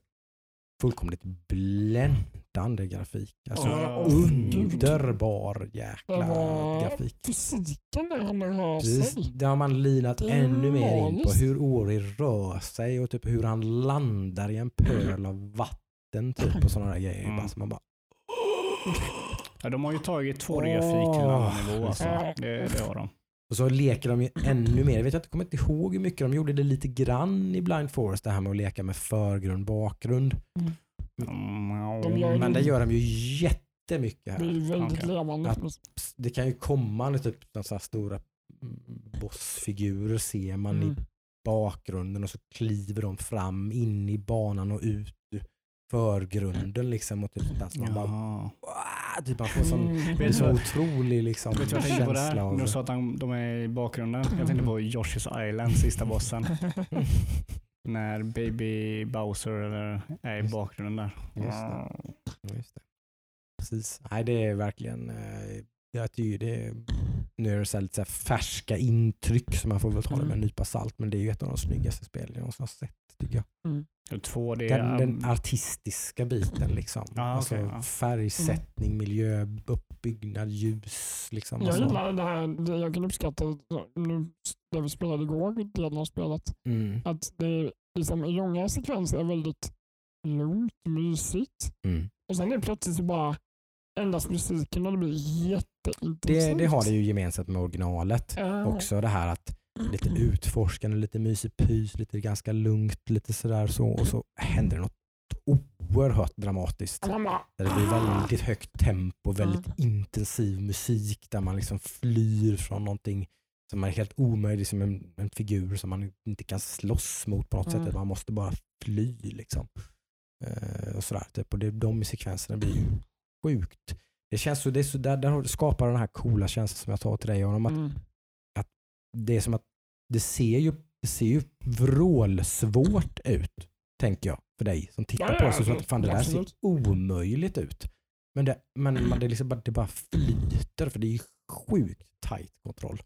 fullkomligt bländande grafik. Alltså Ja. underbar jäkla var- grafik. Fysiken där rör sig. det har man linat ännu mer in på hur Ori rör sig och typ hur han landar i en pöl av vatten typ och sådana där grejer. Mm. Bara, så man bara, Ja, de har ju tagit 2D Åh. grafik till en annan nivå alltså. Det, det har de. Och så leker de ju ännu mer. Jag vet jag kommer inte ihåg hur mycket de gjorde det lite grann i Blind Forest. Det här med att leka med förgrund, bakgrund. De gör Men det gör de ju jättemycket Det här. är väldigt Okej. levande. Att- Det kan ju komma typ så här stora mm, bossfigurer ser man i Mm. bakgrunden och så kliver de fram in i banan och ut förgrunden liksom. Och typ, där, så man bara. "Wah!" typ man får sån, Mm. det är så otrolig liksom, Vet du vad jag tänkte på där? av... När du sa att de, de är i bakgrunden. Jag tänkte på Yoshi's Island, sista bossen. När Baby Bowser eller, är i Just- bakgrunden där. Just det. Ja, Just det. Precis. Nej, det är verkligen, eh, jag tycker det är, nu är det så här lite så här färska intryck så man får väl ta det med en nypa salt men det är ju ett av de snyggaste spelen jag någonsin har sett jag. Och Två, det Den, är, den artistiska biten liksom. Ja, alltså ja. färgsättning, miljö, uppbyggnad, ljus. Liksom. Jag Alltså, gillar det här, det jag kan uppskatta nu, det vi spelade igår, delen av spelet, mm, att det är liksom i långa sekvenser är väldigt lugnt, mysigt. mm. Och sen är plötsligt så bara ändras musiken och det blir jätteintensivt. Det, det har det ju gemensamt med originalet. Ja. Också det här att lite utforskande, lite mysig pys, lite ganska lugnt, lite sådär så och så händer det något oerhört dramatiskt. Där det blir väldigt högt tempo, väldigt intensiv musik där man liksom flyr från någonting som är helt omöjligt, som en, en figur som man inte kan slåss mot på något Mm. sätt. Man måste bara fly liksom. Eh, och sådär, typ. och det, de sekvenserna blir ju sjukt. Det känns så, det är så där, där skapar den här coola känslan som jag sa till dig om att mm. det är som att det ser ju, det ser ju vrålsvårt ut, tänker jag, för dig som tittar Ja, på ja, det. Så att, fan, det där ser omöjligt ut. Men det, men man- det, är liksom bara, det bara flyter, för det är ju sjukt tight kontroll.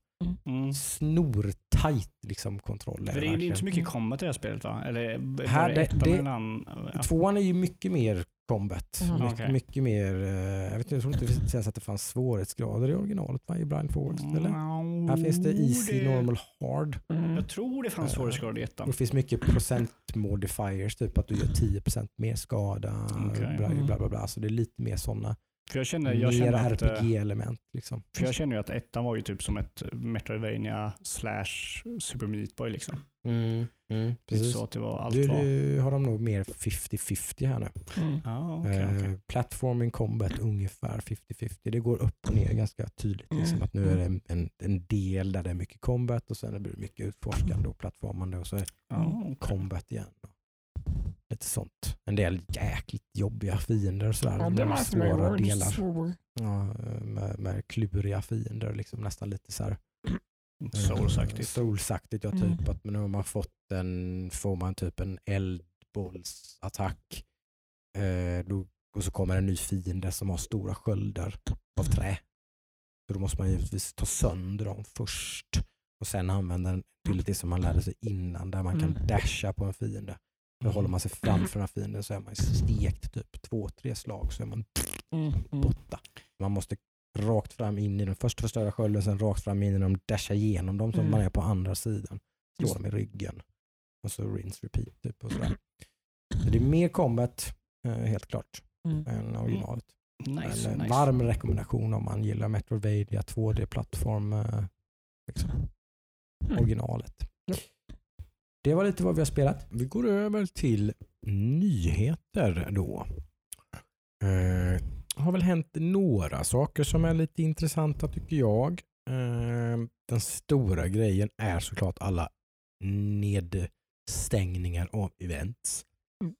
mm. Snortajt liksom kontroll. För det är ju inte så mycket combat i det här spelet va? Eller Här, det det- annan? Ja. Tvåan är ju mycket mer combat. Mm. Mycket, Okej. mycket mer, eh, jag, vet inte, jag tror inte det sägs att det fanns svårighetsgrader i originalet va, i Blind Forest. Eller? Här finns det easy, det- normal, hard. Mm. Jag tror det fanns Eh, svårighetsgrad i ettan. Det finns mycket procentmodifiers, typ att du gör 10% mer skada. Bla, Mm. bla, bla, bla. Så det är lite mer sådana, För jag känner, jag mer eh, RPG-element. Liksom. för jag känner ju att ettan var ju typ som ett Metroidvania slash Super Meat Boy liksom. Mm, mm, precis. Så att det var allt Du, du har de nog mer 50-50 här nu. Mm. Ja, okej, Eh. Platforming combat ungefär 50-50. Det går upp och ner ganska tydligt. Liksom, Mm. att nu är det en, en, en del där det är mycket combat och sen blir det mycket utforskande och plattformande och så är det Ja, okej. combat igen. Och lite sånt. En del jäkligt jobbiga fiender och sådär. Ja, det svåra delar. Ja, med, med kluriga fiender, liksom nästan lite så här. Eh, Soulsaktigt. Soulsaktigt, ja typ. Mm. Att nu har man fått en, får man typ en eldbollsattack Eh, då, och så kommer en ny fiende som har stora sköldar av trä. Så då måste man givetvis ta sönder dem först och sen använda den till det som man lärde sig innan där man kan Mm. dasha på en fiende. Då håller man sig framför den här fienden så är man stekt typ två, tre slag så är man Mm, mm. borta. Man måste rakt fram in i den. Först förstöra skölden, sen rakt fram in i dem, dasha igenom dem som Mm. man är på andra sidan. Slå dem i ryggen. Och så rinse repeat. Typ och sådär. Så det är mer combat, eh, helt klart, Mm. än originalet. Nice, eh, nice. Varm rekommendation om man gillar Metroidvania 2D-plattform. Eh, liksom, Mm. originalet. Ja. Det var lite vad vi har spelat. Vi går över till nyheter då. Eh, har väl hänt några saker som är lite intressanta tycker jag. Eh, den stora grejen är såklart alla nedstängningar av events Mm.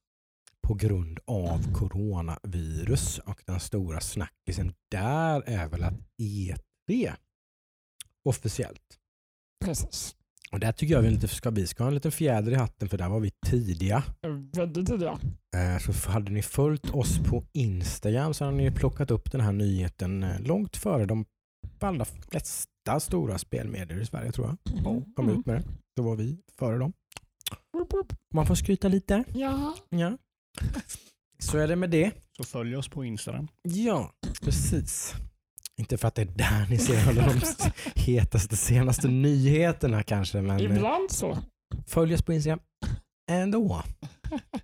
på grund av coronavirus och den stora snackisen där är väl att E3 officiellt Precis. Och där tycker jag vi inte ska, vi ska ha en liten fjäder i hatten för där var vi tidiga. Väldigt tidiga. Eh, Så hade ni följt oss på Instagram så hade ni plockat upp den här nyheten eh, långt före de allra flesta stora spelmedier i Sverige tror jag. Mm. Kom ut med det. Då var vi före dem. Man får skryta lite. Ja. Ja. Så är det med det. Så följ oss på Instagram. Ja, precis. Inte för att det är där ni ser alla de hetaste senaste nyheterna kanske, men eh, Ibland så. följ oss på Instagram ändå.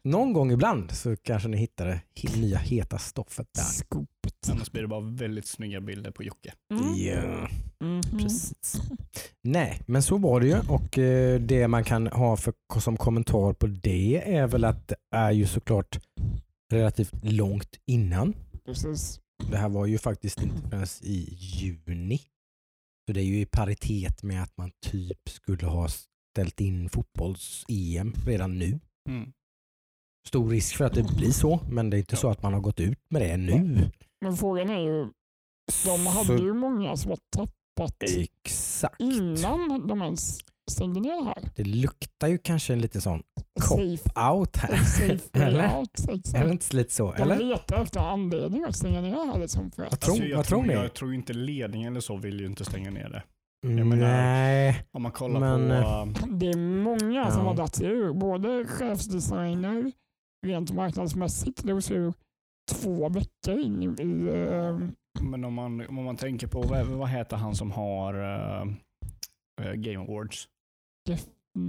Någon gång ibland så kanske ni hittar det nya heta stoffet där. Skopet. Annars blir det bara väldigt snygga bilder på Jocke. Mm. Ja, Mhm. precis. Nej, men så var det ju och eh, det man kan ha för, som kommentar på det är väl att det är ju såklart relativt långt innan. Precis. Det här var ju faktiskt inte förrän i juni. Så det är ju i paritet med att man typ skulle ha ställt in fotbolls-EM redan nu. Mm. Stor risk för att det blir så, men det är inte Ja. så att man har gått ut med det nu. Men frågan är ju, de hade Så- ju många som har tappat Exakt. innan de ens stängde ner det här. Det luktar ju kanske en liten sån Cop Safe, out här. safe Eller? out. Är det Exakt. inte lite så? De Eller? letar efter anledning att stänga ner det här. Liksom för Jag att, tror, Alltså, jag, vad tror, tror ni? jag tror inte ledningen eller så vill ju inte stänga ner det. Menar- Nej. Om man kollar Men, på... det är många som Ja. har dragit sig ur. Både chefsdesigner, rent marknadsmässigt, drog sig ur två veckor in i... eh, Men om man, om man tänker på, vad, vad heter han som har uh, uh, Game Awards?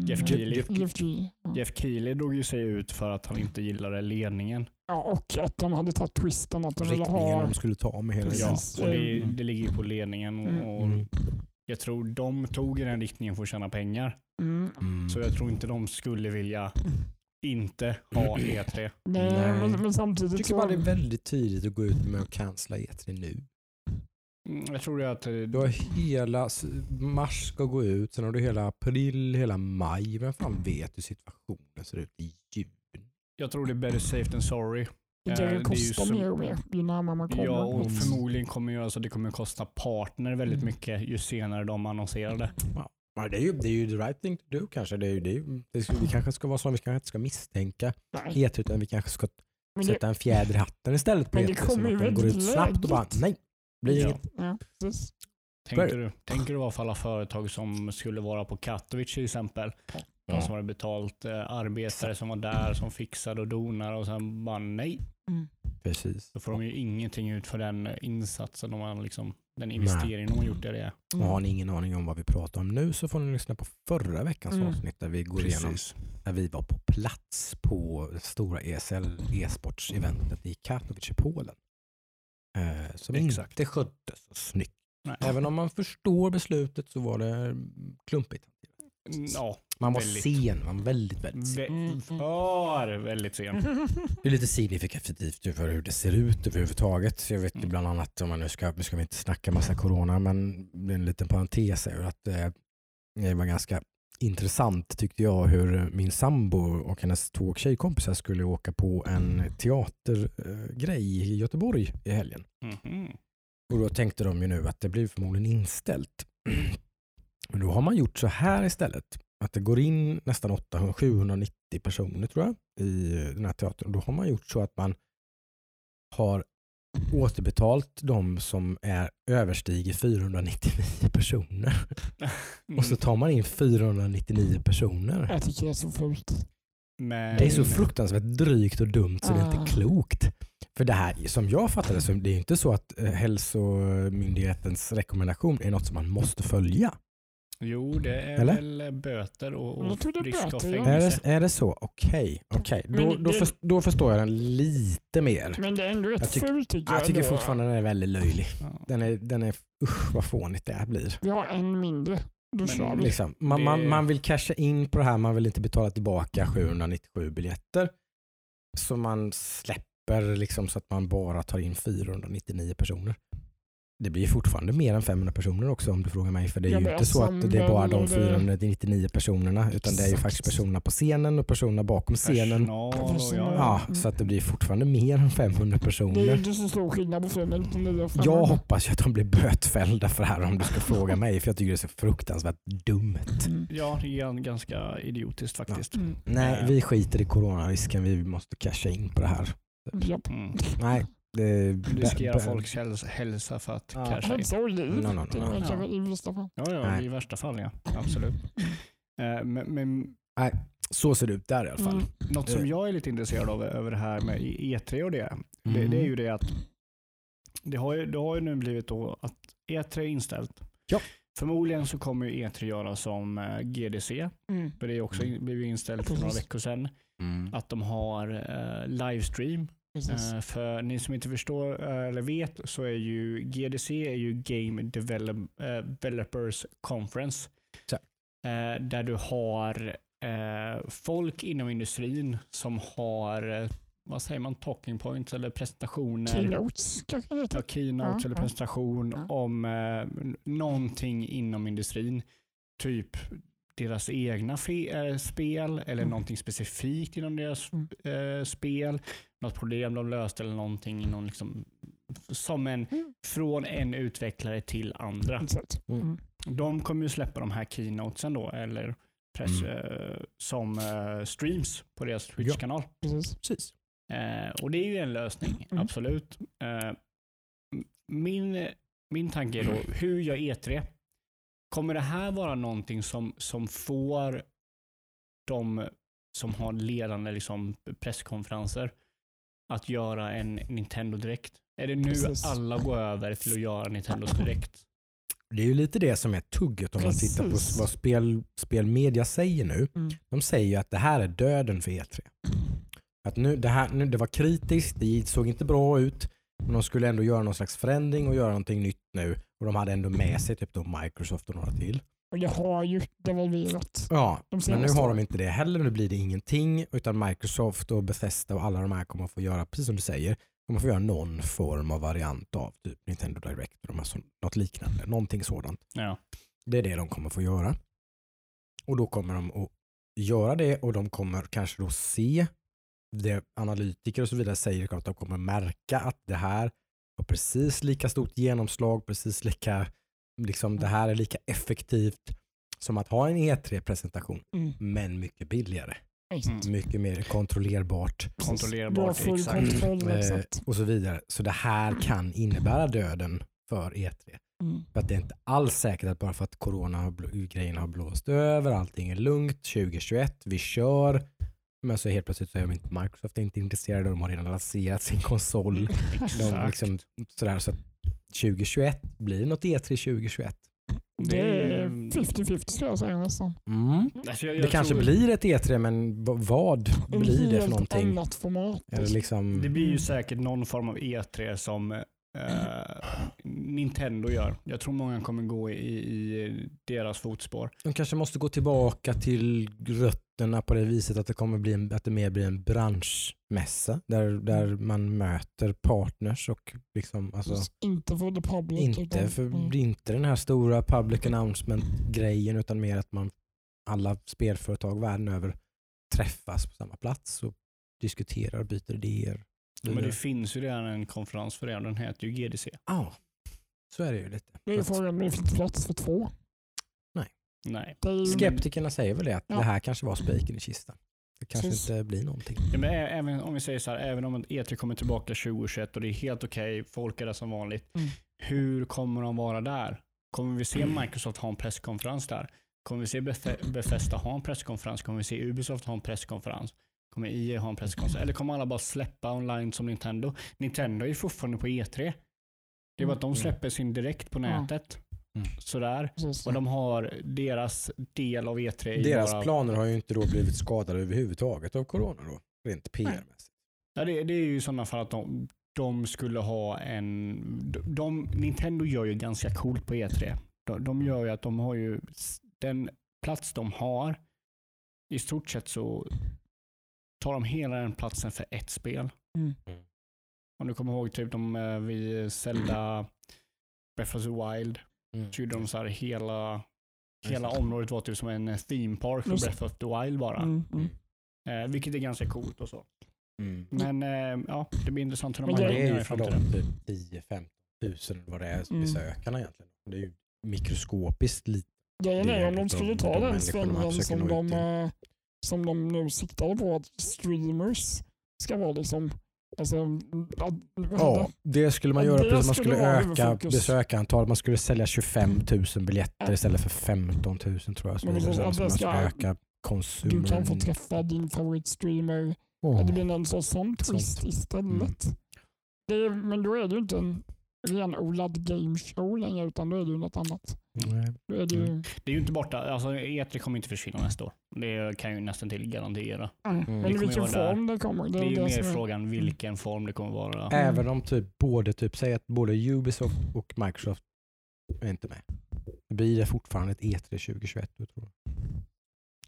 Jeff Keely. Jeff, Jeff. Ja. Jeff Keely drog ju sig ut för att han inte gillade ledningen. Ja, och att de hade tagit twisten att de ville Riktningen ha... de skulle ta med hela. Ja, och det, Mm. det ligger ju på ledningen Mm. och Mm. jag tror de tog i den riktningen för att tjäna pengar. Mm. Mm. Så jag tror inte de skulle vilja inte ha E E3. Nej, Nej. Men, men Jag samtidigt tycker så... bara det är väldigt tidigt att gå ut med att cancella E3 nu. Mm, Jag tror det att eh, Du har hela mars ska gå ut, sen har du hela april, hela maj. Vem fan vet hur situationen ser ut i juni? jag tror det är better safe than sorry. det eh, det kostar som- mer och mer ju närmare man kommer. Ja, och förmodligen kommer ju alltså, det kommer kosta partner väldigt Mm. mycket ju senare de annonserade. Ja, det, är ju, det är ju the right thing to do kanske. Det är ju, det är ju, det ska, vi kanske ska vara så, vi kanske inte ska misstänka Nej. E3 utan vi kanske ska Men det, sätta en fjäder i hatten istället på Men det E3 så kommer ju att de går ut väldigt snabbt och bara nej, blir Ja. inget. ja, precis. Tänker du, tänker du vara för alla företag som skulle vara på Katowice till exempel? De som hade betalt eh, arbetare som var där, som fixade och donade och sen bara nej. Mm. Precis. Då får de ju ingenting ut för den insatsen, de har liksom, den investeringen de har gjort i det. Och har ni ingen aning om vad vi pratar om nu så får ni lyssna på förra veckans Mm. avsnitt där vi går igenom när vi var på plats på stora ESL e-sports-eventet i Katowice i Polen. Eh, som Exakt. inte sköttes så snyggt. Nej. Även om man förstår beslutet så var det klumpigt. Mm, Ja, Man var Väldigt. sen, man var väldigt, väldigt sen. Mm. för väldigt sen. Det är lite signifikativt för hur det ser ut överhuvudtaget. Jag vet Mm. bland annat, om man nu ska, nu ska vi inte snacka massa corona, men en liten parentes är att eh, det var ganska intressant tyckte jag hur min sambo och hennes två tjejkompisar skulle åka på en teatergrej i Göteborg i helgen. Mhm. Och då tänkte de ju nu att det blir förmodligen inställt. Men då har man gjort så här istället. Att det går in nästan 800, 790 personer tror jag i den här teatern. Och då har man gjort så att man har återbetalt de som är överstiger 499 personer. Och så tar man in 499 personer. Jag tycker det är så fult. Men, Det är så fruktansvärt drygt och dumt så det är Ah. inte klokt. För det här, som jag fattar det, så det är inte så att eh, hälsomyndighetens rekommendation är något som man måste följa. Jo, det är Eller? väl böter och, Jag och tror det är. Är fängelse. det, är det så? Okej, okej. Då, Men då, det- först- då förstår jag den lite mer. Men det är ändå rätt Jag tycker- fult tycker Jag tycker ändå. fortfarande den är väldigt löjlig. Ja. Den är, den är usch vad fånigt det här blir. Vi har en mindre. Då Men kör vi. Liksom, man, Det- man, man vill casha in på det här, man vill inte betala tillbaka 797 biljetter. Så man släpper liksom så att man bara tar in 499 personer. Det blir fortfarande mer än 500 personer också om du frågar mig. För det är Ja, ju inte så alltså, att det är bara de väljer det- 499 personerna utan det är ju Exakt. faktiskt personerna på scenen och personerna bakom scenen. Personal ja. Ja, så att det blir fortfarande mer än 500 Det är personer. inte så stor skillnad på 499 och Jag 500. hoppas ju att de blir bötfällda för det här om du ska fråga mig för jag tycker det är så fruktansvärt dumt. Mm. Ja, det är gan- ganska idiotiskt faktiskt. Mm. Nej, vi skiter i coronarisken. Vi måste casha in på det här. Mm. Nej. Riskera bä- folks häls- hälsa för att Ja. casha in. Liv. No, no, no. Ja, ja, Nej. i värsta fall ja. Absolut. Eh, Men, men Så ser det ut där i alla fall. Mm. något som Eh. jag är lite intresserad av över det här med E3 och det, det, Mm. det är ju det att det har ju, det har ju nu blivit då att E3 är inställt. Ja. Förmodligen så kommer ju E3 göra som eh, GDC, Mm. för det är också blev ju inställt för några veckor sedan. Mm. Att de har eh, livestream. Precis. Eh, för ni som inte förstår eh, eller vet så är ju GDC är ju Game Develop, eh, Developers Conference. Så. Där du har folk inom industrin som har, vad säger man, talking points eller presentationer. Keynotes kanske det Ja, keynotes Ja, eller presentation Ja. om någonting inom industrin. Typ deras egna spel eller Mm. någonting specifikt inom deras Mm. spel. Något problem de löste eller någonting inom liksom, som en, Mm. från en utvecklare till andra. Mm. Mm. De kommer ju släppa de här keynotesen då eller press, Mm. eh, som eh, streams på deras Twitch-kanal. Precis. Precis. Eh, och det är ju en lösning, Mm. absolut. Eh, m- min, min tanke är då, hur gör E3? Kommer det här vara någonting som, som får de som har ledande liksom, presskonferenser att göra en Nintendo Direkt? Är det nu Precis. alla går över till att göra Nintendo Direkt? Det är ju lite det som är tugget om man tittar på Precis. vad spel, spelmedia säger nu. Mm. De säger ju att det här är döden för E3. Att nu, det, här, nu, det var kritiskt, det såg inte bra ut, men de skulle ändå göra någon slags förändring och göra någonting nytt nu. Och de hade ändå med sig typ då Microsoft och några till. Och jag har ju devalverat. Ja, De men nu har de inte det heller. Nu blir det ingenting utan Microsoft och Bethesda och alla de här kommer att få göra, precis som du säger, kommer få göra någon form av variant av typ Nintendo Direct de så- något liknande. Någonting sådant. Ja. Det är det de kommer få göra. Och då kommer de att göra det och de kommer kanske då se det analytiker och så vidare säger att de kommer märka att det här har precis lika stort genomslag, precis lika, liksom det här är lika effektivt som att ha en E3-presentation, Mm. men mycket billigare. Exakt. Mycket mer kontrollerbart Kontrollerbart, full exakt. kontroll. eh, Exakt. och så vidare. Så det här kan innebära döden för E3. Mm. För att det är inte alls säkert att bara för att corona har bl- grejerna har blåst över, allting är lugnt, 2021, vi kör. Men så helt plötsligt så är de inte Microsoft är inte intresserade, de har redan lanserat sin konsol. De Exakt. liksom, sådär, så att 2021, blir något E3 2021? Det är 50-50 skulle jag säga nästan. Mm. Alltså, jag- jag Det kanske tror- blir ett E3 men vad blir det för någonting? annat format. Eller liksom, Det blir ju säkert någon form av E3 som eh, Nintendo gör. Jag tror många kommer gå i, i deras fotspår. de kanske måste gå tillbaka till rötterna på det viset att det kommer bli en, att det mer blir en branschmässa där, där man möter partners och liksom, alltså, Inte för the public. Inte, utan- för mm. det är inte den här stora public announcement-grejen utan mer att man alla spelföretag världen över träffas på samma plats och diskuterar och byter idéer. Men det finns ju redan en konferens för det den heter ju GDC. Ja, så är det ju lite. Det är frågan om det finns plats för två. Nej. Skeptikerna säger väl det, att Ja. det här kanske var spiken i kistan. det kanske Precis. inte blir någonting. Ja, men även om vi säger så här, även om E3 kommer tillbaka 2021 och det är helt okej, folk är där som vanligt. Mm. Hur kommer de vara där? Kommer vi se Microsoft ha en presskonferens där? Kommer vi se Beth- Bethesda ha en presskonferens? Kommer vi se Ubisoft ha en presskonferens? Kommer EA ha en presskonferens? Eller kommer alla bara släppa online som Nintendo? Nintendo är ju fortfarande på E3. Det är bara att de Mm. släpper sin direkt på Ja. nätet. Mm. Sådär. Precis. Och de har deras del av E3. är Deras bara, planer har ju inte då blivit skadade överhuvudtaget av corona då, rent PR-mässigt. Ja, det, det är ju i sådana fall att de, de skulle ha en... De, de, Nintendo gör ju ganska coolt på E3. De, de gör ju att de har ju den plats de har. I stort sett så tar de hela den platsen för ett spel. Mm. Om du kommer ihåg typ de eh, vid Zelda Breath of the Wild. Mm. Så gjorde de så här hela, hela det. området var typ som en eh, theme park för. Breath of the Wild bara. Mm, mm. Eh, vilket är ganska coolt och så. Mm. Men eh, ja, det blir intressant hur de har det Det är ju i för framtiden. de typ 10-15 tusen vad det är Mm. besökarna egentligen. Det är ju mikroskopiskt lite. Grejen är om de skulle ta de den svängen som de, eh, som de nu siktade på att streamers ska vara liksom Alltså, vad Ja, det skulle man göra det precis. Man skulle skulle öka besökarantalet. Man skulle sälja 25 000 biljetter istället för 15 000 tror jag. Så Men vidare. precis, Så att det man ska öka Du konsumen. kan få träffa din favoritstreamer. Att det blir någon sorts sån Sånt. twist istället. Det är, men då är det ju inte en renodlad gameshow längre utan då är det ju något annat. Nej. Är det är ju inte borta. Alltså, E3 kommer inte försvinna nästa år. Det kan jag ju nästan till garantera. mm. Men i vilken där. form det kommer. Det Det är ju mer frågan vilken form det kommer vara. Även om typ både, typ, säg att både Ubisoft och Microsoft är inte med. Det blir det fortfarande ett E3 2021 då, tror jag.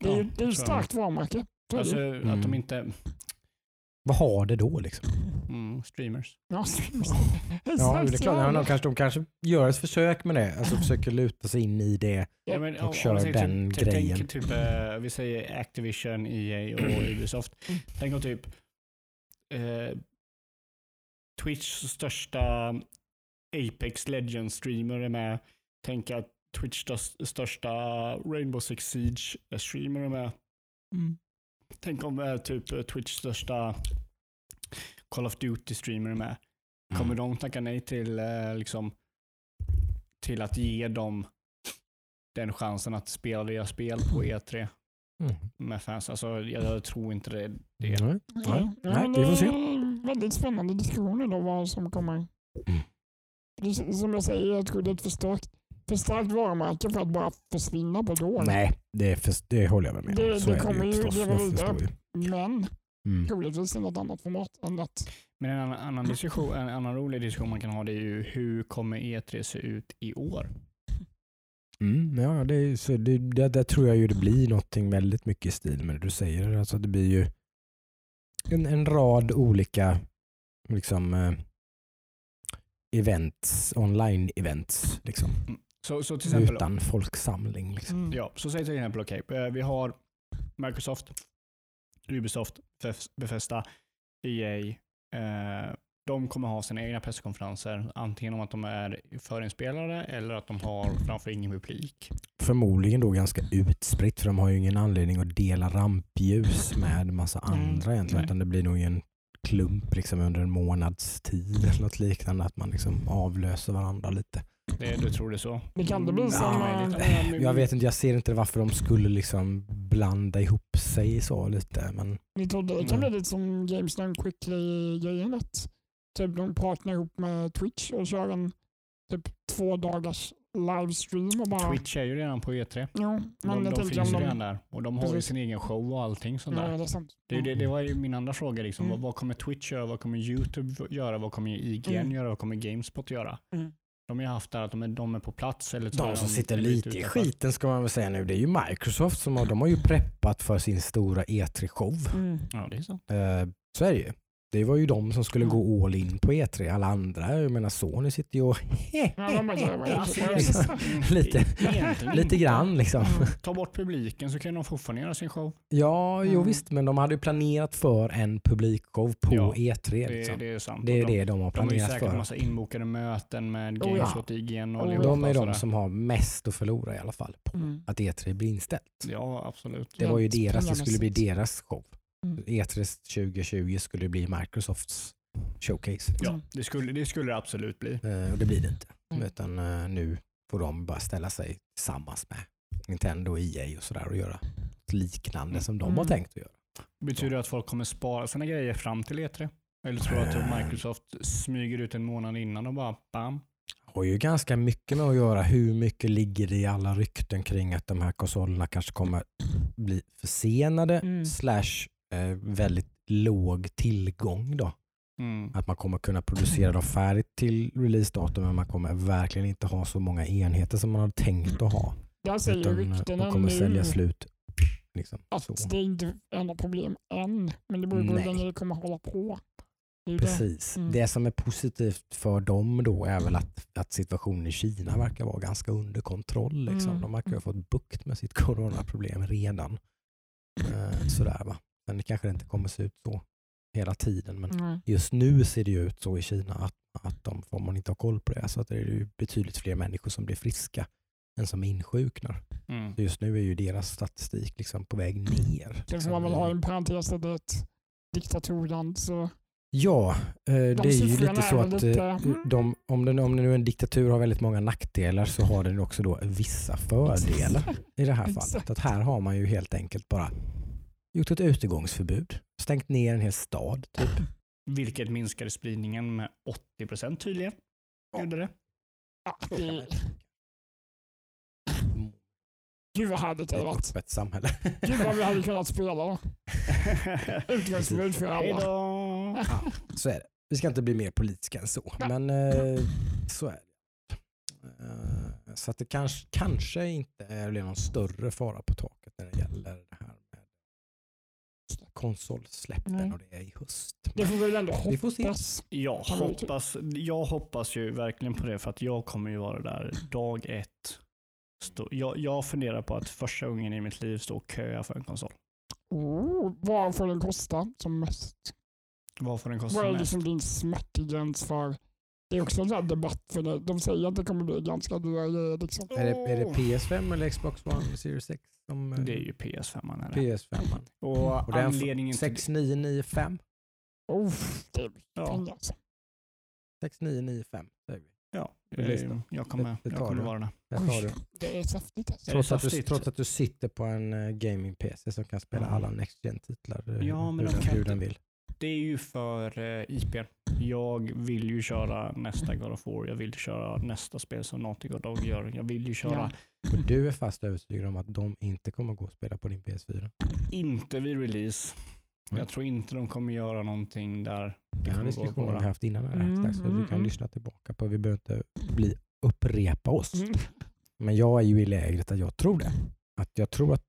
Det är ju Ja, ett starkt varumärke. Alltså ju. att de Mm. inte... Vad har det då liksom? Mm, streamers. Ja, Ja, det är klart. ja. De kanske, de kanske gör ett försök med det. Alltså försöker luta sig in i det. Ja, men, Och om- om kör vi säger den typ, typ, grejen. Tänk, typ, eh, vi säger Activision, EA och Ubisoft. Mm. Tänk om typ eh, Twitchs största Apex Legends-streamer är med. Tänk att Twitchs största- största Rainbow Six Siege-streamer är med. Mm. Tänk om eh, typ eh, Twitchs största Call of Duty-streamer är med. Kommer de tacka nej till, eh, liksom, till att ge dem den chansen att spela deras spel på E3 Mm. med fans? Alltså, jag, jag tror inte det. det. Nej. Nej, nej, vi får se. Väldigt spännande diskussioner då vad som kommer. Mm. Som jag säger, jag tror det är ett för starkt, för starkt varumärke för att bara försvinna på år. Nej, det, är för, det håller jag med om. Det- Så det är kommer ju leva vidare. Men Mm. troligtvis i något annat format än att Men en annan, annan, diskussion, en annan rolig diskussion man kan ha det är ju hur kommer E3 se ut i år? Mm, ja, det är, så det, det, där tror jag ju det blir någonting väldigt mycket i stil med det du säger. Alltså det blir ju en, en rad olika liksom, eh, events, online-events. Liksom, Så, så till exempel, utan folksamling. Liksom. mm. ja, så säg till exempel, okej, eh, vi har Microsoft, Ubisoft, Bethesda, EA. Eh, de kommer ha sina egna presskonferenser, antingen om att de är förinspelade eller att de har framför ingen publik. Förmodligen då ganska utspritt för de har ju ingen anledning att dela rampljus med massa Mm, andra egentligen. nej. Utan det blir nog en klump liksom under en månads tid eller något liknande. Att man liksom avlöser varandra lite. Det, du tror det så? Det kan det bli som, Ja, eh. Ja, Jag vet inte, jag ser inte varför de skulle liksom blanda ihop sig så lite. Men Ni trodde det kan Mm. bli lite som Games Done Quickly-grejen. att Typ de partner ihop med Twitch och kör en typ två dagars livestream och bara... Twitch är ju redan på E3. Jo, men De, de finns ju redan där och de har ju Precis. sin egen show och allting sånt Ja, där. det är sant. Det, ju det, det var ju min andra fråga. Liksom. Mm. Vad, vad kommer Twitch göra? Vad kommer YouTube göra? Vad kommer IGN Mm. göra? Vad kommer Gamespot göra? Mm. De har ju haft där att de är, de är på plats. Eller de som sitter lite i skiten ska man väl säga nu. Det är ju Microsoft som har, de har ju preppat för sin stora E3-show. Mm. Ja, det är så. Eh, så är det ju. Det var ju de som skulle gå all in på E3. Alla andra, jag menar Sony sitter ju och alltså, jag- Lite- lite grann liksom. Ta bort publiken så kan de fortfarande göra sin show. Ja, jo Mm. visst, men de hade ju planerat för en publikshow på Ja, E3. Det, Liksom. det är sant. Det är de, det de har de har ju planerat säkert för. massa inbokade möten med Oh, ja. Gamespot, IGN och Oh. De är och de som har mest att förlora i alla fall på Mm. att E3 blir inställt. Ja, absolut. Det var ju deras, det skulle bli deras show. Mm. E3 2020 skulle bli Microsofts showcase. Liksom. Ja, det skulle det skulle det absolut bli. Eh, och det blir det inte. Mm. Utan eh, nu får de bara ställa sig tillsammans med Nintendo och EA och sådär och göra liknande som de har Mm. tänkt att göra. Betyder det att folk kommer spara sina grejer fram till E3? Eller tror du att Eh. Microsoft smyger ut en månad innan och bara bam? har ju ganska mycket med att göra. Hur mycket ligger det i alla rykten kring att de här konsolerna kanske kommer bli försenade Mm. slash väldigt låg tillgång då. Mm. Att man kommer kunna producera dem färdigt till releasedatum men man kommer verkligen inte ha så många enheter som man hade tänkt att ha. Där säger Utan eh, ryktena de kommer nu sälja slut. Liksom. att Så. det är inte är något problem än. Men det beror på hur länge det kommer hålla på. Det ju det. Precis. Mm. Det som är positivt för dem då är väl att, att situationen i Kina verkar vara ganska under kontroll. Liksom. Mm. De verkar ha fått bukt med sitt coronaproblem redan. Eh, sådär va. Men det kanske inte kommer se ut så hela tiden. Men Nej. just nu ser det ju ut så i Kina att, att de, om man inte har koll på det så att det är ju betydligt fler människor som blir friska än som insjuknar. Mm. Så Just nu är ju deras statistik liksom på väg ner. Sen får man väl ha en parentes det är ett diktaturland. Så Ja, eh, det är ju lite så att lite- eh, de, om, den, om det nu är en diktatur har väldigt många nackdelar så har den också då vissa fördelar i det här fallet. Att här har man ju helt enkelt bara gjort ett utegångsförbud, stängt ner en hel stad. Typ. Vilket minskade spridningen med 80% tydligen. Gjorde det. ja, gud vad härligt det hade varit. Öppet samhälle. Gud vad vi hade kunnat spela. Utgångsförbud för alla. då! Så är det. Vi ska inte bli mer politiska än så, men eh, så är det. Eh, så att det kanske, kanske inte är någon större fara på taket när det gäller konsolsläppen den och det är i höst. Det får vi väl ändå hoppas. Får se. Jag hoppas, jag hoppas ju verkligen på det för att jag kommer ju vara där dag ett. Stå, jag, jag funderar på att första gången i mitt liv stå och köa för en konsol. Oh, vad får den kosta som mest? Vad får den kosta Vad är liksom din smärtgräns för det är också en sån debatt för det. de säger att det kommer bli ganska dyra grejer. Liksom. Är, det, är det PS5 eller Xbox One Series 6? De, eh, det är ju PS5. Eller? PS5. Och, och anledningen 6995. Oh, det är ja. 6995 säger vi. Ja, jag, eh, jag kommer, det, det jag kommer vara där. Det. det är saftigt. Alltså. Trots, att du, trots att du sitter på en eh, gaming-PC som kan spela alla Next Gen-titlar ja, men hur, de hur den vill. Det är ju för uh, IP. Jag vill ju köra nästa God of War. Jag vill köra nästa spel som Naughty God gör. Jag vill ju köra Ja. Och du är fast övertygad om att de inte kommer gå och spela på din PS4? inte vid release. Mm. Jag tror inte de kommer göra någonting där. Det Den här kommer gå diskussionen har vi haft innan här Mm, så vi kan mm. lyssna tillbaka på. Vi behöver inte bli, upprepa oss. Mm. Men jag är ju i lägret att jag tror det. Att jag tror att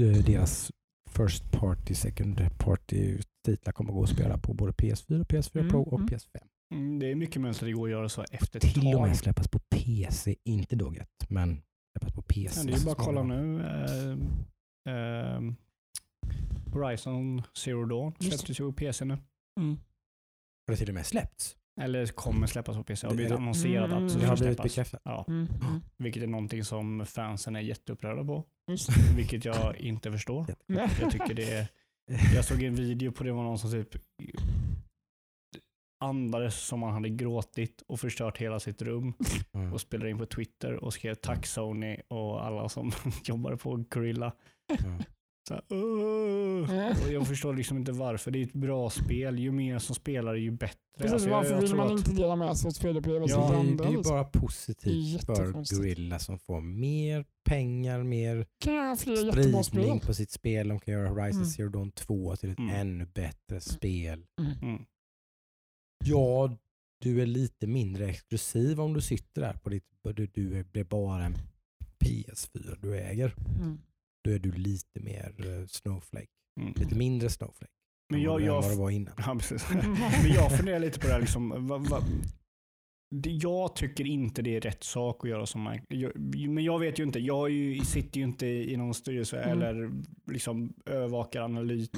eh, deras first party, second party titlar kommer gå att spela på både PS4, PS4 Mm, Pro och mm. PS5. Mm, Det är mycket möjligt att det går att göra så efter ett Till och med tag. släppas på PC, inte dugget, men släppas på PC. Ja, det är bara att kolla nu. Eh, eh, Horizon Zero Dawn släpptes ju på PC nu. Mm. Har det till och med släppts? Eller kommer släppas på PC. Det har blivit annonserat Mm, att det har blivit bekräftat. Ja, Mm. Mm. vilket är någonting som fansen är jätteupprörda på. Just. Vilket jag inte förstår. Jag tycker det är... Jag såg en video på det var någon som typ andades som han hade gråtit och förstört hela sitt rum Mm. och spelade in på Twitter och skrev tack Sony och alla som jobbade på Gorilla. Mm. Så här. Mm. och jag förstår liksom inte varför. Det är ett bra spel. Ju mer som spelar ju bättre. Precis, Alltså, jag- varför jag vill man att- inte dela med sig av spelupplevelser Ja, till det, är, andra? det är ju liksom? bara är positivt för. Gorilla som får mer pengar, mer spridning på sitt spel. De kan göra Horizon Mm. Zero Dawn 2 till ett Mm. ännu bättre spel. Mm. Ja, du är lite mindre exklusiv om du sitter där på ditt... Du, du är- blir bara en PS4 du äger. Mm. Då är du lite mer eh, Snowflake. Mm. Lite mindre Snowflake. Men jag, jag, vad det var innan. Ja. Men jag funderar lite på det här. Liksom, va, va, jag tycker inte det är rätt sak att göra som man, jag, Men jag vet ju inte. Jag är ju, sitter ju inte i någon styrelse Mm. eller liksom övervakar analys,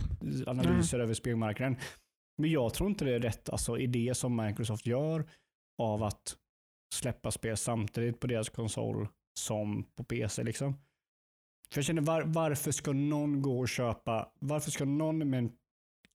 analyser över spelmarknaden. Men jag tror inte det är rätt alltså, idé som Microsoft gör av att släppa spel samtidigt på deras konsol som på PC. Liksom. För jag känner var, varför ska någon gå och köpa, varför ska någon med en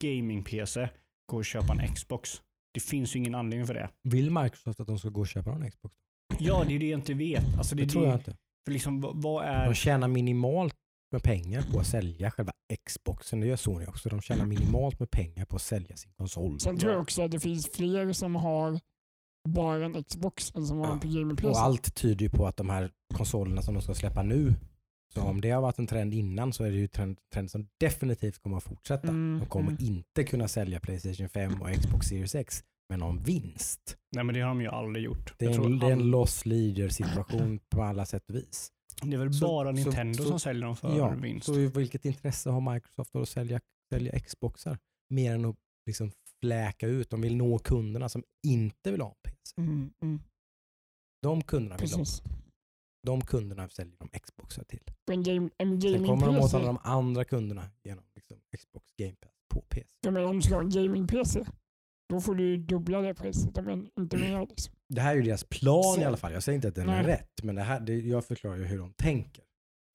gaming-PC gå och köpa en Xbox? Det finns ju ingen anledning för det. Vill Microsoft att de ska gå och köpa en Xbox? Ja, det är det jag inte vet. Alltså, det, Det tror det, jag inte. För liksom, vad, vad De är... tjänar minimalt med pengar på att sälja själva Xboxen. Det gör Sony också. De tjänar minimalt med pengar på att sälja sin konsol. Sen tror jag också att det finns fler som har bara en Xbox än som har Ja. en på gaming Och allt tyder ju på att de här konsolerna som de ska släppa nu, så om det har varit en trend innan så är det ju en trend, trend som definitivt kommer att fortsätta. Mm, De kommer mm. inte kunna sälja Playstation 5 och Xbox Series X med någon vinst. Nej, men det har de ju aldrig gjort. Det är, en, det är en all- loss leader situation på alla sätt och vis. det är väl så- bara så- Nintendo så- som säljer dem för Ja, vinst. så vilket intresse har Microsoft då att sälja, sälja Xboxar? Mer än att liksom fläka ut. De vill nå kunderna som inte vill ha en PC. Mm, mm, De kunderna vill precis. De kunderna säljer de Xboxar till. En, game, en Sen kommer de åt alla de andra kunderna genom liksom Xbox Game Pass på PC. jag menar om du ska ha en gaming PC, då får du dubbla det priset. om än inte mer. Liksom. Det här är ju deras plan Så- i alla fall. Jag säger inte att den Nej. är rätt, men det här, det, jag förklarar ju hur de tänker.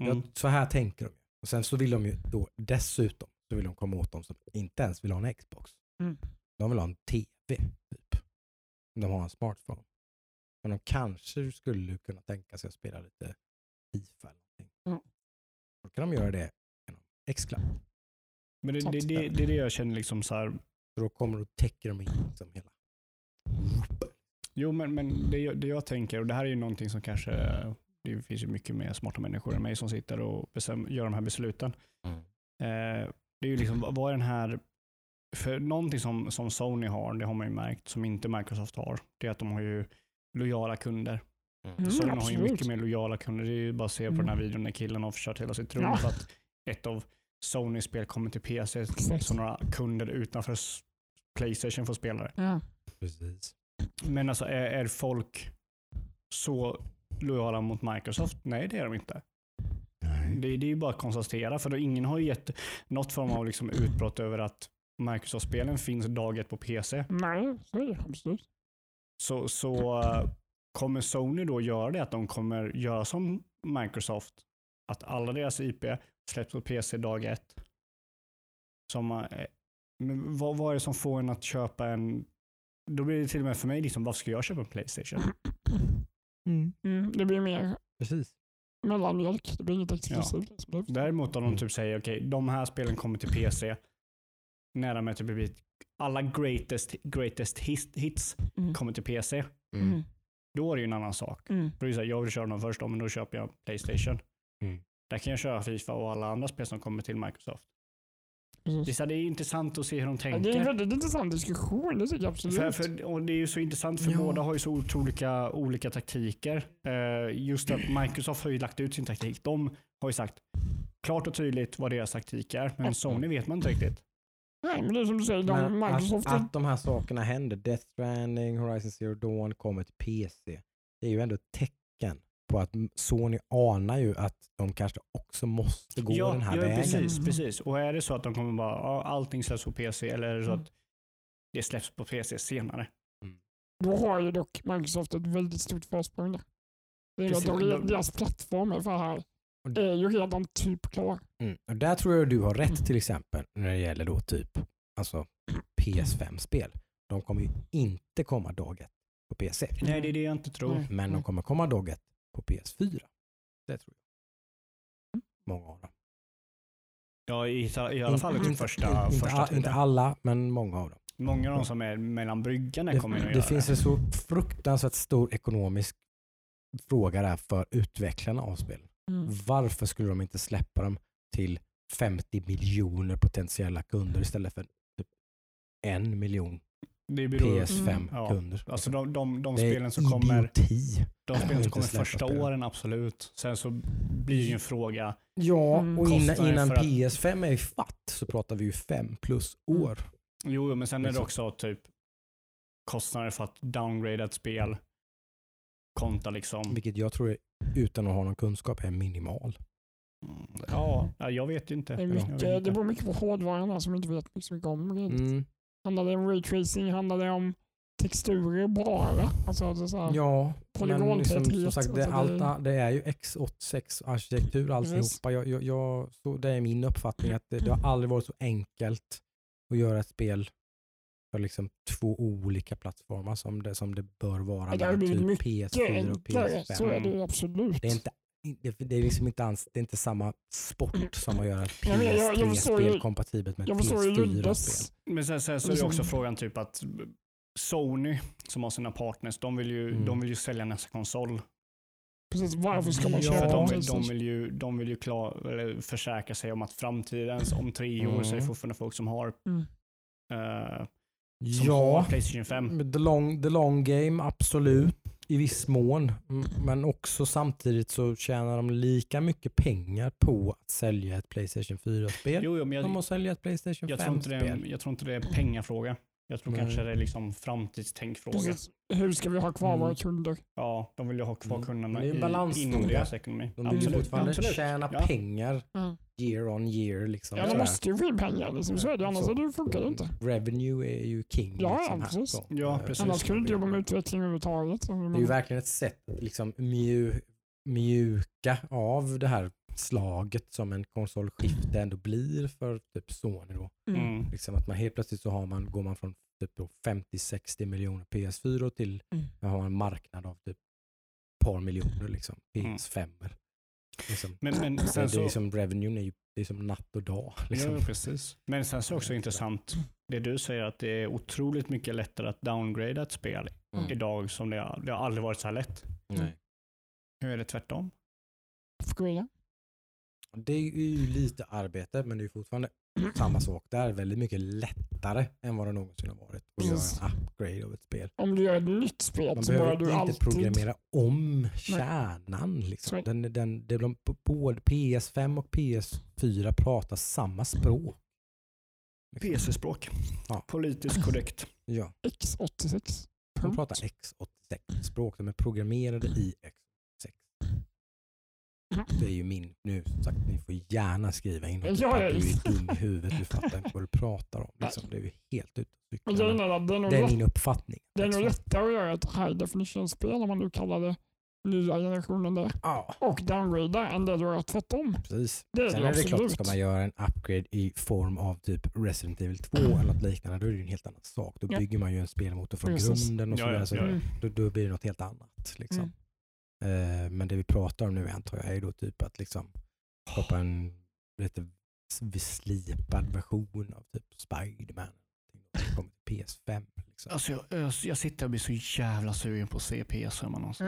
Mm. Jag, så här tänker de. Och sen så vill de ju då dessutom så vill de komma åt de som inte ens vill ha en Xbox. Mm. De vill ha en TV, typ. De har en smartphone. Men de kanske skulle kunna tänka sig att spela lite FIFA eller någonting. Mm. Då kan de göra det genom Xcloud. Men det, det, det, det är det jag känner liksom så här. Då kommer då täcker de in liksom hela. Jo, men, men det, jag- det jag tänker, och det här är ju någonting som kanske, det finns ju mycket mer smarta människor än mig som sitter och bestäm, gör de här besluten. Eh, det är ju liksom, vad vad är den här, för någonting som, som Sony har, det har man ju märkt, som inte Microsoft har, det är att de har ju lojala kunder. Mm, Sony har ju mycket mer lojala kunder. Det är ju bara att se på den här videon när killen har förstört hela sitt rum Ja. för att ett av Sonys spel kommer till PC Exakt. så några kunder utanför Playstation får spela det. Ja. Precis. Men alltså är, är folk så lojala mot Microsoft? Nej, det är de inte. Nej. Det, det är ju bara att konstatera, för då ingen har ju gett något form av liksom utbrott över att Microsoft-spelen finns dag ett på PC. Nej, absolut. Så, så kommer Sony då göra det att de kommer göra som Microsoft, att alla deras IP släpps på PC dag ett. Som, eh, men vad, vad är det som får en att köpa en, då blir det till och med för mig liksom, varför ska jag köpa en Playstation? Mm. Mm, det blir mer Precis. mellanmjölk. Det blir inget exklusivt. Ja. Däremot om de typ säger, okej, de här spelen kommer till PC, nära med typ blir alla greatest, greatest hits, hits Mm. kommer till PC, Mm. Mm. då är det ju en annan sak. Mm. För det är så här, jag vill köra dem först, då, men då köper jag Playstation. Mm. Där kan jag köra Fifa och alla andra spel som kommer till Microsoft. Det är, Precis. det är intressant att se hur de Ja, tänker. det är en väldigt intressant diskussion, det tycker jag absolut. För, för, och det är ju så intressant för Ja. båda har ju så olika, olika taktiker. Eh, just att Microsoft har ju lagt ut sin taktik. De har ju sagt klart och tydligt vad deras taktik är, men Sony vet man inte riktigt. Nej, men det är som du säger, de, Men Microsoft... att, att de här sakerna händer, Death Stranding, Horizon Zero Dawn kommer till PC, det är ju ändå ett tecken på att Sony anar ju att de kanske också måste gå ja, den här ja, vägen. precis, Mm. precis. Och är det så att de kommer bara, ja, allting släpps på PC eller är det så Mm. att det släpps på PC senare? Då har ju dock Microsoft ett väldigt stort försprång där. Det är Precis, att de- de, deras plattform är för det här Och- är ju redan typ klar. Mm. Och där tror jag du har rätt till exempel när det gäller då typ alltså PS5-spel. De kommer ju inte komma dag ett på PC. Nej, det är det jag inte tror. Nej. Men de kommer komma dag ett på PS4. Det tror jag. Många av dem. Ja, i, i alla fall Inte- första, inte, första tiden. inte alla, men många av dem. Många av de som är mellan bryggan Det, kommer ju att det göra finns en så fruktansvärt stor ekonomisk fråga där för utvecklarna av spel. Mm. Varför skulle de inte släppa dem till 50 miljoner potentiella kunder istället för typ en miljon Det beror, PS5-kunder? Ja. Alltså de, de, de spelen som kommer, idioti. de spelen som kommer första spel. åren, absolut. Sen så blir det ju en fråga. Ja, Mm. och innan, innan att- PS5 är i fatt så pratar vi ju fem plus år. Jo, jo, men sen är det Liksom. också typ kostnader för att downgrada ett spel kontra liksom. Vilket jag tror, är, utan att ha någon kunskap, är minimal. Mm, Ja, ja, jag vet ju inte. Det, mycket, inte. det beror mycket på hårdvaran här som vi inte vet så mycket om. Mm. Handlar det om raytracing? Handlar det om texturer bara. Alltså, alltså så här, Ja, men liksom, som sagt, det, alltså det- allt, det är ju x86-arkitektur alltihopa. Jag, jag, jag, så det är min uppfattning att det, det har aldrig varit så enkelt att göra ett spel för liksom två olika plattformar som det, som det bör vara. Det med typ mycket PS4 och enklare. Så är det PS5. ju absolut. Det är, inte, det, det är liksom inte, alls, det är inte samma sport som att göra ett Ja, men jag- jag förstår ju- PS3-spel kompatibelt med ett Jag förstår ju PS4-spel. Luddes. Men sen, sen så är det också frågan typ att Sony som har sina partners, de vill ju, Mm. de vill ju sälja nästa konsol. Precis, varför ska man Ja, För köpa att de, vill, de vill ju, de vill ju klar, eller försäkra sig om att framtidens, om tre år, så är det Mm. fortfarande folk som har, Mm. eh, som Ja, Playstation 5. the long, the long game, absolut. I viss mån. Men också samtidigt så tjänar de lika mycket pengar på att sälja ett Playstation 4-spel Jo, jo, som att sälja ett Playstation jag, tror inte det är, 5-spel. jag tror inte det är pengafråga. Jag tror Nej. kanske det är liksom framtidstänkfråga. Precis. Hur ska vi ha kvar Mm. våra kunder? Ja, de vill ju ha kvar Mm. kunderna är en i, inom deras ekonomi. De vill Absolut, fortfarande absolut. tjäna Ja. pengar Mm. year on year. Liksom, Ja, de måste ju få in pengar. Liksom. Så är det, annars Så. det, funkar det inte. Revenue är ju king. Ja, liksom, här, precis. så. Ja, Eh, precis. Annars skulle du inte jobba med utveckling överhuvudtaget. Det är ju verkligen ett sätt att liksom mju, mjuka av det här slaget som en konsolskifte ändå blir för typ Sony. Då. Mm. Liksom att man helt plötsligt så har man, går man från typ då 50-60 miljoner PS4 till Mm. man har en marknad av typ par miljoner liksom, Mm. PS5. Liksom. Men, men Så sen det är så, liksom, revenuen är ju det är som natt och dag. Liksom. Ja, precis. Men sen så är också intressant, det du säger att det är otroligt mycket lättare att downgrada ett spel Mm. idag som det har, det har aldrig varit så här lätt. Nej. Hur är det tvärtom? Square. Det är ju lite arbete men det är fortfarande samma sak där. Väldigt mycket lättare än vad det någonsin har varit att Precis. göra en upgrade av ett spel. Om du gör ett nytt spel Man så behöver du inte alltid... programmera om kärnan. Liksom. Den, den, det, de, både PS5 och PS4 pratar samma språk. PC-språk. Ja. Politiskt korrekt. Ja, X86. de pratar X86-språk. De är programmerade i X86. Det är ju min, nu som sagt, ni får gärna skriva in något. Ja, ja, du är dum i huvudet, du fattar inte vad du pratar om. Liksom. Det är ju helt ute och det är min uppfattning. det är nog Liksom. lättare att göra ett high definition-spel om man nu kallar det nya generationen det Ja, och downgrada än det du gör tvärtom. precis. Det är Sen det är det klart, ska man göra en upgrade i form av typ Resident Evil 2 eller något liknande, då är det ju en helt annan sak. Då Ja. bygger man ju en spelmotor från Precis. grunden och sådär. ja, Så. Mm. då, då blir det något helt annat. Liksom. Eh, men det vi pratar om nu antar jag är då typ att liksom skapa en lite slipad version av typ Spiderman. Som kommer till PS5. Liksom. Alltså jag, jag, jag sitter och blir så jävla sugen på att se PC. Man alltså.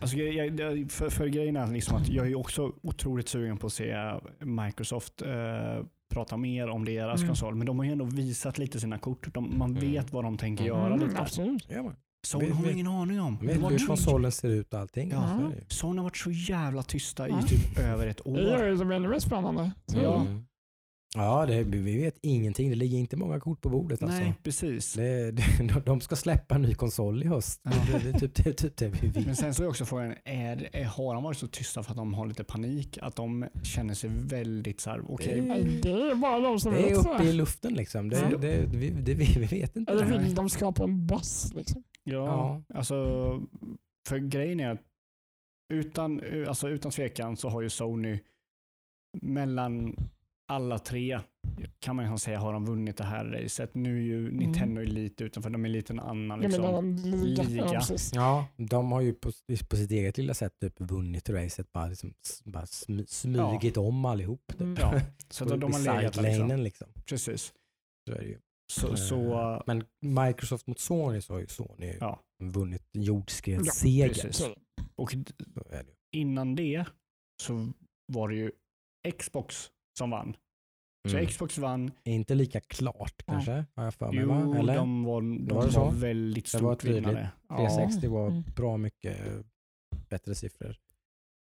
Alltså jag, jag, jag- för, för grejen är liksom att jag är också otroligt sugen på att se Microsoft eh, prata mer om deras Mm. konsol. Men de har ju ändå visat lite sina kort. De, man Mm. vet vad de tänker Mm. göra. Mm, lite. absolut. Ja, Vet- har vet- ingen aning om. Det vet hur så- konsolen ser ut och allting. Ja. Det. Sony har varit så jävla tysta i typ över ett Det gör år. det som ännu mer spännande. Ja. Mm. Ja, det, vi vet ingenting. Det ligger inte många kort på bordet. Alltså. Nej, precis. Det, det, de ska släppa en ny konsol i höst. Ja. Det, det, är typ, det typ det vi Men vet. sen så är också frågan, är, är, har de varit så tysta för att de har lite panik? Att de känner sig väldigt så här, okej, Det- Nej, Det är bara de som Det är uppe i Det. luften liksom. Det, Ja. det, vi, det, vi, vet inte. Eller det vill de skapa en buzz? Liksom. Ja, Ja. alltså för grejen är att utan, alltså, utan tvekan så har ju Sony mellan alla tre kan man ju säga har de vunnit det här racet. Nu är ju Nintendo lite utanför, de är lite en annan liksom. en liga. liga. Ja. Ja, de har ju på, på sitt eget lilla sätt typ vunnit racet. Bara, liksom, bara smy, smugit om allihop. Typ. Mm. Ja, så de, de har legat liksom. liksom. Precis. Så är det ju. Så, så Eh, Men Microsoft mot Sony så har ju Sony ja, vunnit Ja, jordskredsseger. precis. Så, och Så innan det så var det ju Xbox som vann. Så Mm. Xbox vann. Är inte lika klart Ja. kanske, har jag för mig Jo, va? Eller? de var, de Var var, det så? väldigt stort vinnare. Ja. 360 var Mm. bra mycket bättre siffror.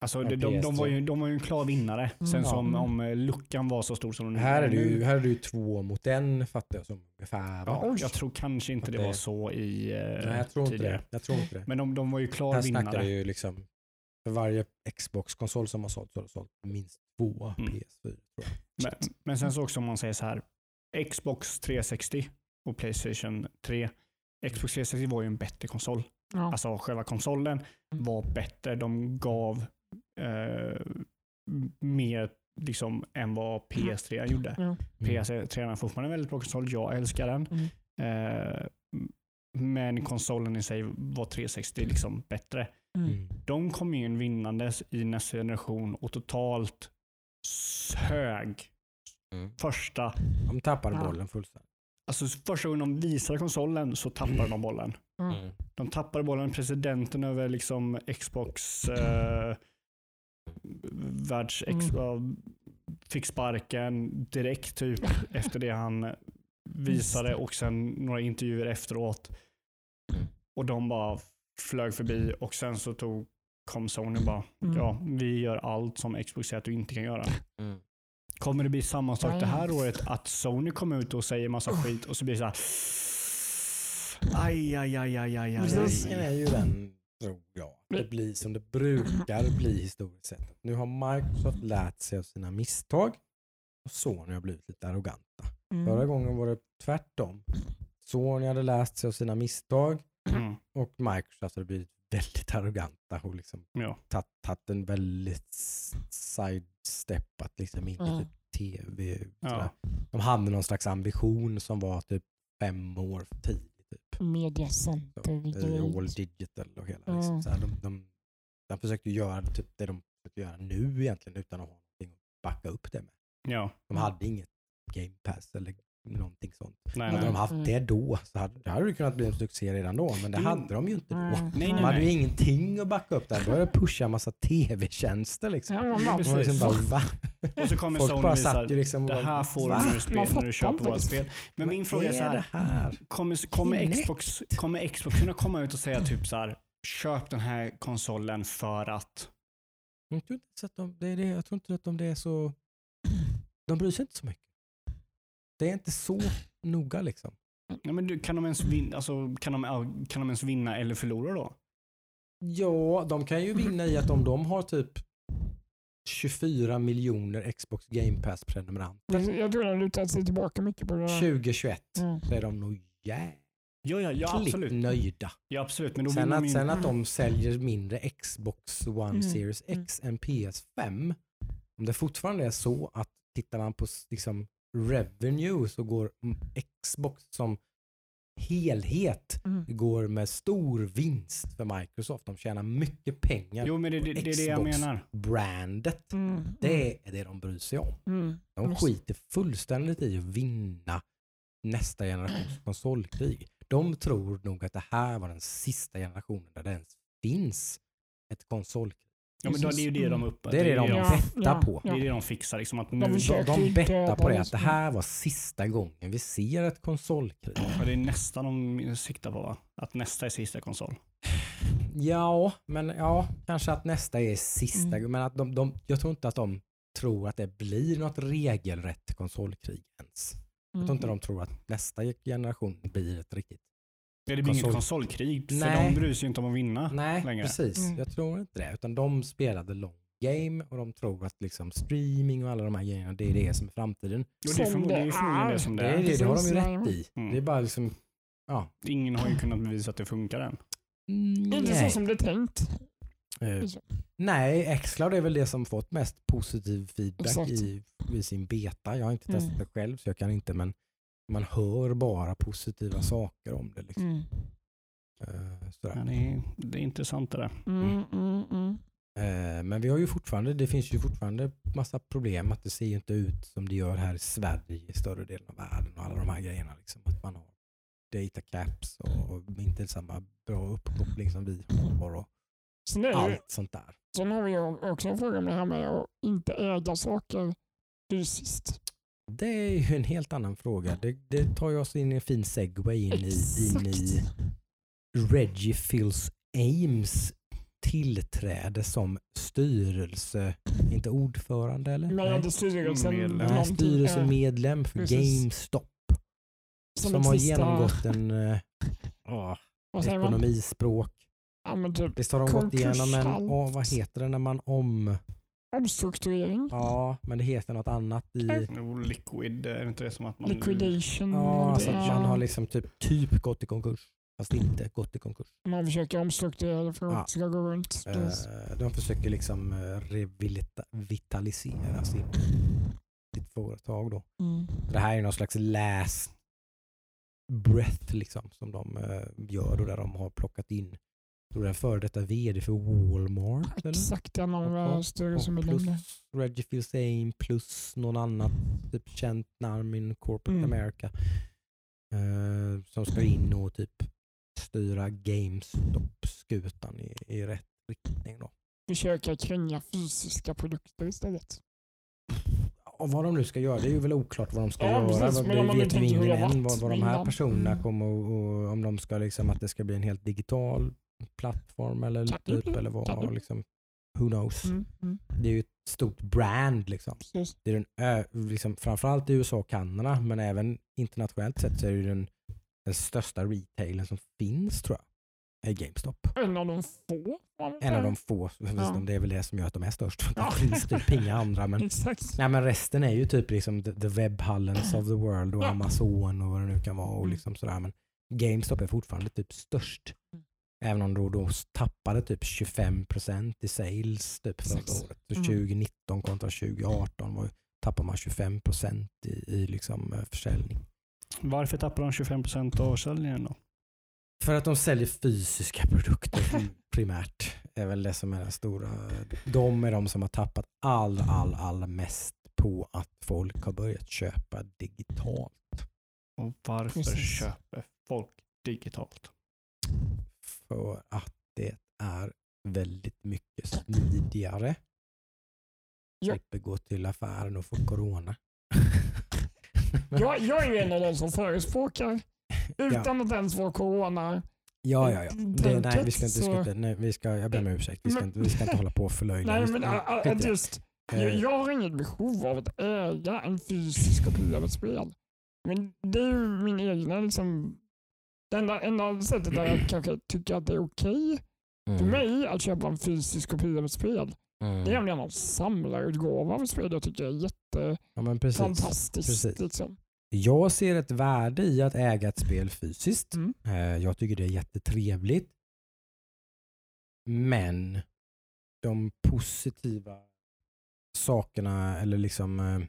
Alltså, de, de, de, PS3. var ju, de var ju en klar vinnare. Mm. Sen som om eh, luckan var så stor som den Här är, det nu. här är det ju två mot en fattar jag som ungefär. Ja, jag tror kanske inte det det- var så i eh, Nej, jag tror inte tidigare. det. Jag tror inte det. Men de, de var ju klar här vinnare. vi ju liksom, för varje Xbox-konsol som har sålt så har det sålt minst två Mm. PS4. Tror jag. Men, men sen så också om man säger så här. Xbox 360 och Playstation 3. Xbox 360 var ju en bättre konsol. Ja. Alltså själva konsolen var bättre. De gav eh, mer liksom, än vad PS3 gjorde. Ja. PS3 är fortfarande en väldigt bra konsol. Jag älskar den. Mm. Eh, men konsolen i sig var 360 liksom bättre. Mm. Mm. De kom in vinnandes i nästa generation och totalt sög Mm. första De tappade Ja. bollen fullständigt. Alltså första gången de visade konsolen så tappade de bollen. Ja. De tappade bollen. Presidenten över liksom Xbox eh, världs Mm. fick sparken direkt typ efter det han visade och sen några intervjuer efteråt. Och de bara flög förbi och sen så tog kom Sony och bara Mm. ja, vi gör allt som Xbox säger att du inte kan göra. Mm. Kommer det bli samma sak det här Nej. året? Att Sony kommer ut och säger massa skit och så blir det så här. Aj, aj, aj, aj, aj, aj, Precis. Risken aj. är ju den, tror jag, det blir som det brukar bli historiskt sett. Nu har Microsoft lärt sig av sina misstag och Sony har blivit lite arroganta. Mm. Förra gången var det tvärtom. Sony hade lärt sig av sina misstag Mm. och Microsoft hade blivit väldigt arroganta och liksom Ja. tagit, en väldigt sidesteppat liksom in Ja. typ tv. Ja. De hade någon slags ambition som var typ fem år för tidigt. Typ. Mediacenter. Så, eh, all digital och hela. Ja. Liksom. Så här, de, de, de försökte göra typ det de försökte göra nu egentligen utan att ha någonting att backa upp det med. ja. De hade inget game pass eller någonting sånt. Nej, Hade nej. de haft Mm. det då så hade det hade det kunnat bli en succé redan då, men det Mm. hade de ju inte då. Mm. nej, De nej. hade ju ingenting att backa upp där. De började pusha en massa tv-tjänster liksom. Ja, man, var liksom bara, va? Och så kommer Folk Sony bara och visar satt ju liksom det bara, här får va? du när du, Man spel, när du köper våra det. spel. Men min fråga är så här. det här? Kommer, kommer? Xbox, kommer Xbox kunna komma ut och säga typ så här. Köp den här konsolen för att... Jag tror inte, att de, det är det, jag tror inte att de det är så... De bryr sig inte så mycket. Det är inte så noga liksom. Nej, men du, kan, de ens vinna, alltså, kan, de, ja, kan de ens vinna eller förlora då? Ja, de kan ju vinna i att om de har typ 24 miljoner Xbox Game Pass-prenumeranter jag, jag tror de lutar sig tillbaka mycket på det där. 2021 Mm. så är de nog jäkligt Ja, ja, ja absolut. nöjda. Ja, absolut. Men då Sen att, ju... sen att de säljer mindre Xbox One Mm. Series X än PS5. Om det fortfarande är så att tittar man på liksom revenue så går mm, Xbox som helhet Mm. går med stor vinst för Microsoft. De tjänar mycket pengar. Jo, men det, det, det är det jag Xbox. menar. Brandet, Mm. det är det de bryr sig om. Mm. De Just- skiter fullständigt i att vinna nästa generations konsolkrig. De tror nog att det här var den sista generationen där det ens finns ett konsolkrig. Ja, men då, det är ju det de upp... Det är det de Ja, bettar ja, på. Det är det de fixar. Liksom, att nu, De De, de bettar på det att det här var sista gången vi ser ett konsolkrig. ja, det är nästan de siktar på, va? Att nästa är sista konsol. Ja, men ja, kanske att nästa är sista. Mm. Men att de, de, jag tror inte att de tror att det blir något regelrätt konsolkrig ens. Jag tror inte Mm. de tror att nästa generation blir ett riktigt Det blir inget Konsol- konsolkrig, för Nej. de bryr sig ju inte om att vinna Nej, längre. precis. Mm. Jag tror inte det. Utan de spelade long game och de tror att liksom streaming och alla de här grejerna, det är det som är framtiden. Och det, är Som förmodligen, det är det är. som det Det, det, har de ju rätt i. Mm. Det är bara liksom, ja. Ingen har ju kunnat bevisa att det funkar än. Inte så som det är tänkt. Liksom. nej, Xcloud är väl det som fått mest positiv feedback i, i sin beta. Jag har inte Mm. testat det själv så jag kan inte, men man hör bara positiva saker om det. Liksom. Mm. Sådär. Ja, det, är, det är intressant det där. Mm, mm, mm. Eh, Men vi har ju fortfarande, det finns ju fortfarande massa problem att det ser ju inte ut som det gör här i Sverige i större delen av världen och alla de här grejerna. Liksom. Att man har data caps och inte samma bra uppkoppling som vi har och ju- allt sånt där. sen har vi ju också en fråga med det här med att inte äga saker fysiskt. Det är ju en helt annan fråga. Det, det tar ju oss in i en fin segway in i, in i. Reggie Fils Ames tillträde som styrelse, inte ordförande eller? Med styrelsen. Medlem. Nej, styrelsemedlem för Precis. GameStop. som som har sista- genomgått en man? ekonomispråk. Ja, men typ Visst har de gått igenom en, åh, vad heter det när man om, omstrukturering, ja men det heter något annat i, Jo, Liquid, är det inte det som att man... liquidation. ja alltså att man har liksom typ, typ gått i konkurs. fast inte gått i konkurs. Man försöker omstrukturera det för att Ja. det ska gå runt. Eh, De försöker liksom eh, revitalisera sin, sitt företag. Då. Mm. Det här är någon slags last breath liksom, som de eh, gör då, där de har plockat in tror jag, en före detta vd för Walmart. Eller? Exakt, de Och- här större som är plus längre. Reggie Fils-Aime plus någon annan typ känt namn in corporate Mm. America. Eh, som ska in och typ styra GameStop-skutan i, i rätt riktning. Då. Försöka kränga fysiska produkter istället. Och vad de nu ska göra, det är ju väl oklart vad de ska Ja, göra. precis, det vet hur ingen det än vad, vad de här personerna Mm. kommer och, och om de ska liksom att det ska bli en helt digital plattform eller typ bli, eller vad. Liksom, who knows. Mm. Mm. Det är ju ett stort brand liksom. Precis. Det är den, liksom, framförallt i USA och Kanada men även internationellt sett så är det den, den största retailen som finns tror jag. Är GameStop. En av de få. En av de få, Ja. det är väl det som gör att de är störst. Ja. Det finns typ inga andra. Men, Exakt. nej, men resten är ju typ liksom the, the webbhallens of the world och. Amazon och vad det nu kan vara. Och Mm. liksom sådär. Men GameStop är fortfarande typ störst. Mm. Även om då, då tappade typ 25% i sales typ förra året. Så Mm. 2019 kontra 2018 var, tappade man 25% i, i liksom, eh, försäljning. Varför tappar de 25% av försäljningen då? För att de säljer fysiska produkter primärt. är väl det som är den stora. De är de som har tappat all, all, all mest på att folk har börjat köpa digitalt. Och varför Precis. köper folk digitalt? För att det är väldigt mycket smidigare. Ja. Slipper gå till affären och få corona. Jag, jag är ju en av de som förespråkar, utan att ens få corona, Ja, ja, ja. Det, nej, vi ska inte, vi ska inte, nej, vi ska, jag ber om ursäkt. Vi ska inte, vi ska inte hålla på och förlöjliga. Nej, men att det. just, Eh, jag, jag har inget behov av att äga en fysisk kopia av ett spel. Men det är ju min egna liksom, det enda, enda sättet där jag kanske tycker att det är okej för mm, mig att köpa en fysisk kopia av ett spel. mm. Det är är någon samlarutgåva av ett spel jag tycker är Ja, jättefantastiskt. precis. Liksom. Jag ser ett värde i att äga ett spel fysiskt. Mm. Eh, Jag tycker det är jättetrevligt. Men de positiva sakerna eller liksom eh,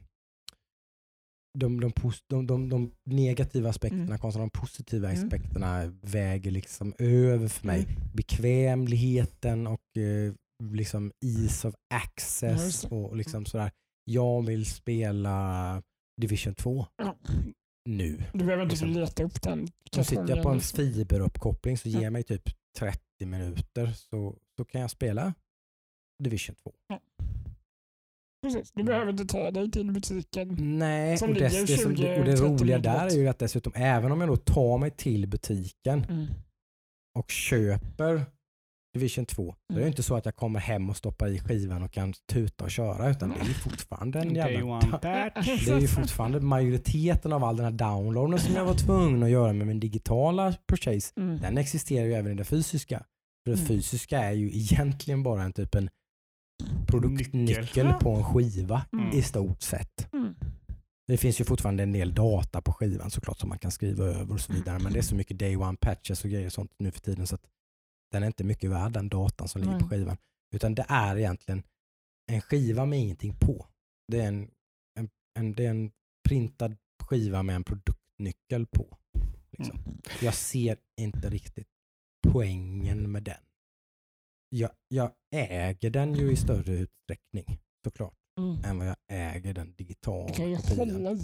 de, de, de, de, de negativa aspekterna Mm. kontra de positiva Mm. aspekterna väger liksom över för mig. Mm. Bekvämligheten och eh, liksom ease of access det. och liksom sådär. Jag vill spela Division 2 Ja. nu. Du behöver inte Liksom. leta upp den Så sitter jag på en fiberuppkoppling så Ja. ger mig typ 30 minuter så, så kan jag spela Division 2. Precis. Du behöver inte ta dig till butiken. Nej, Som och, dess, ligger det, som, 20, och det 30 roliga där är ju att dessutom även om jag då tar mig till butiken Mm. och köper Division 2 så är det Mm. inte så att jag kommer hem och stoppar i skivan och kan tuta och köra utan det är ju fortfarande en jävla. Det är ju fortfarande majoriteten av all den här downloaden som jag var tvungen att göra med min digitala purchase. Mm. Den existerar ju även i det fysiska. För det Mm. fysiska är ju egentligen bara en typ en produktnyckel Nyckel. på en skiva Mm. i stort sett. Mm. Det finns ju fortfarande en del data på skivan såklart som man kan skriva över och så vidare. Men det är så mycket day one patches och grejer och sånt nu för tiden så att den är inte mycket värd den datan som ligger på skivan. Utan det är egentligen en skiva med ingenting på. Det är en, en, en, det är en printad skiva med en produktnyckel på. Liksom. Mm. Jag ser inte riktigt poängen med den. Jag, jag äger den ju i större utsträckning såklart Mm. än vad jag äger den digitala kopian.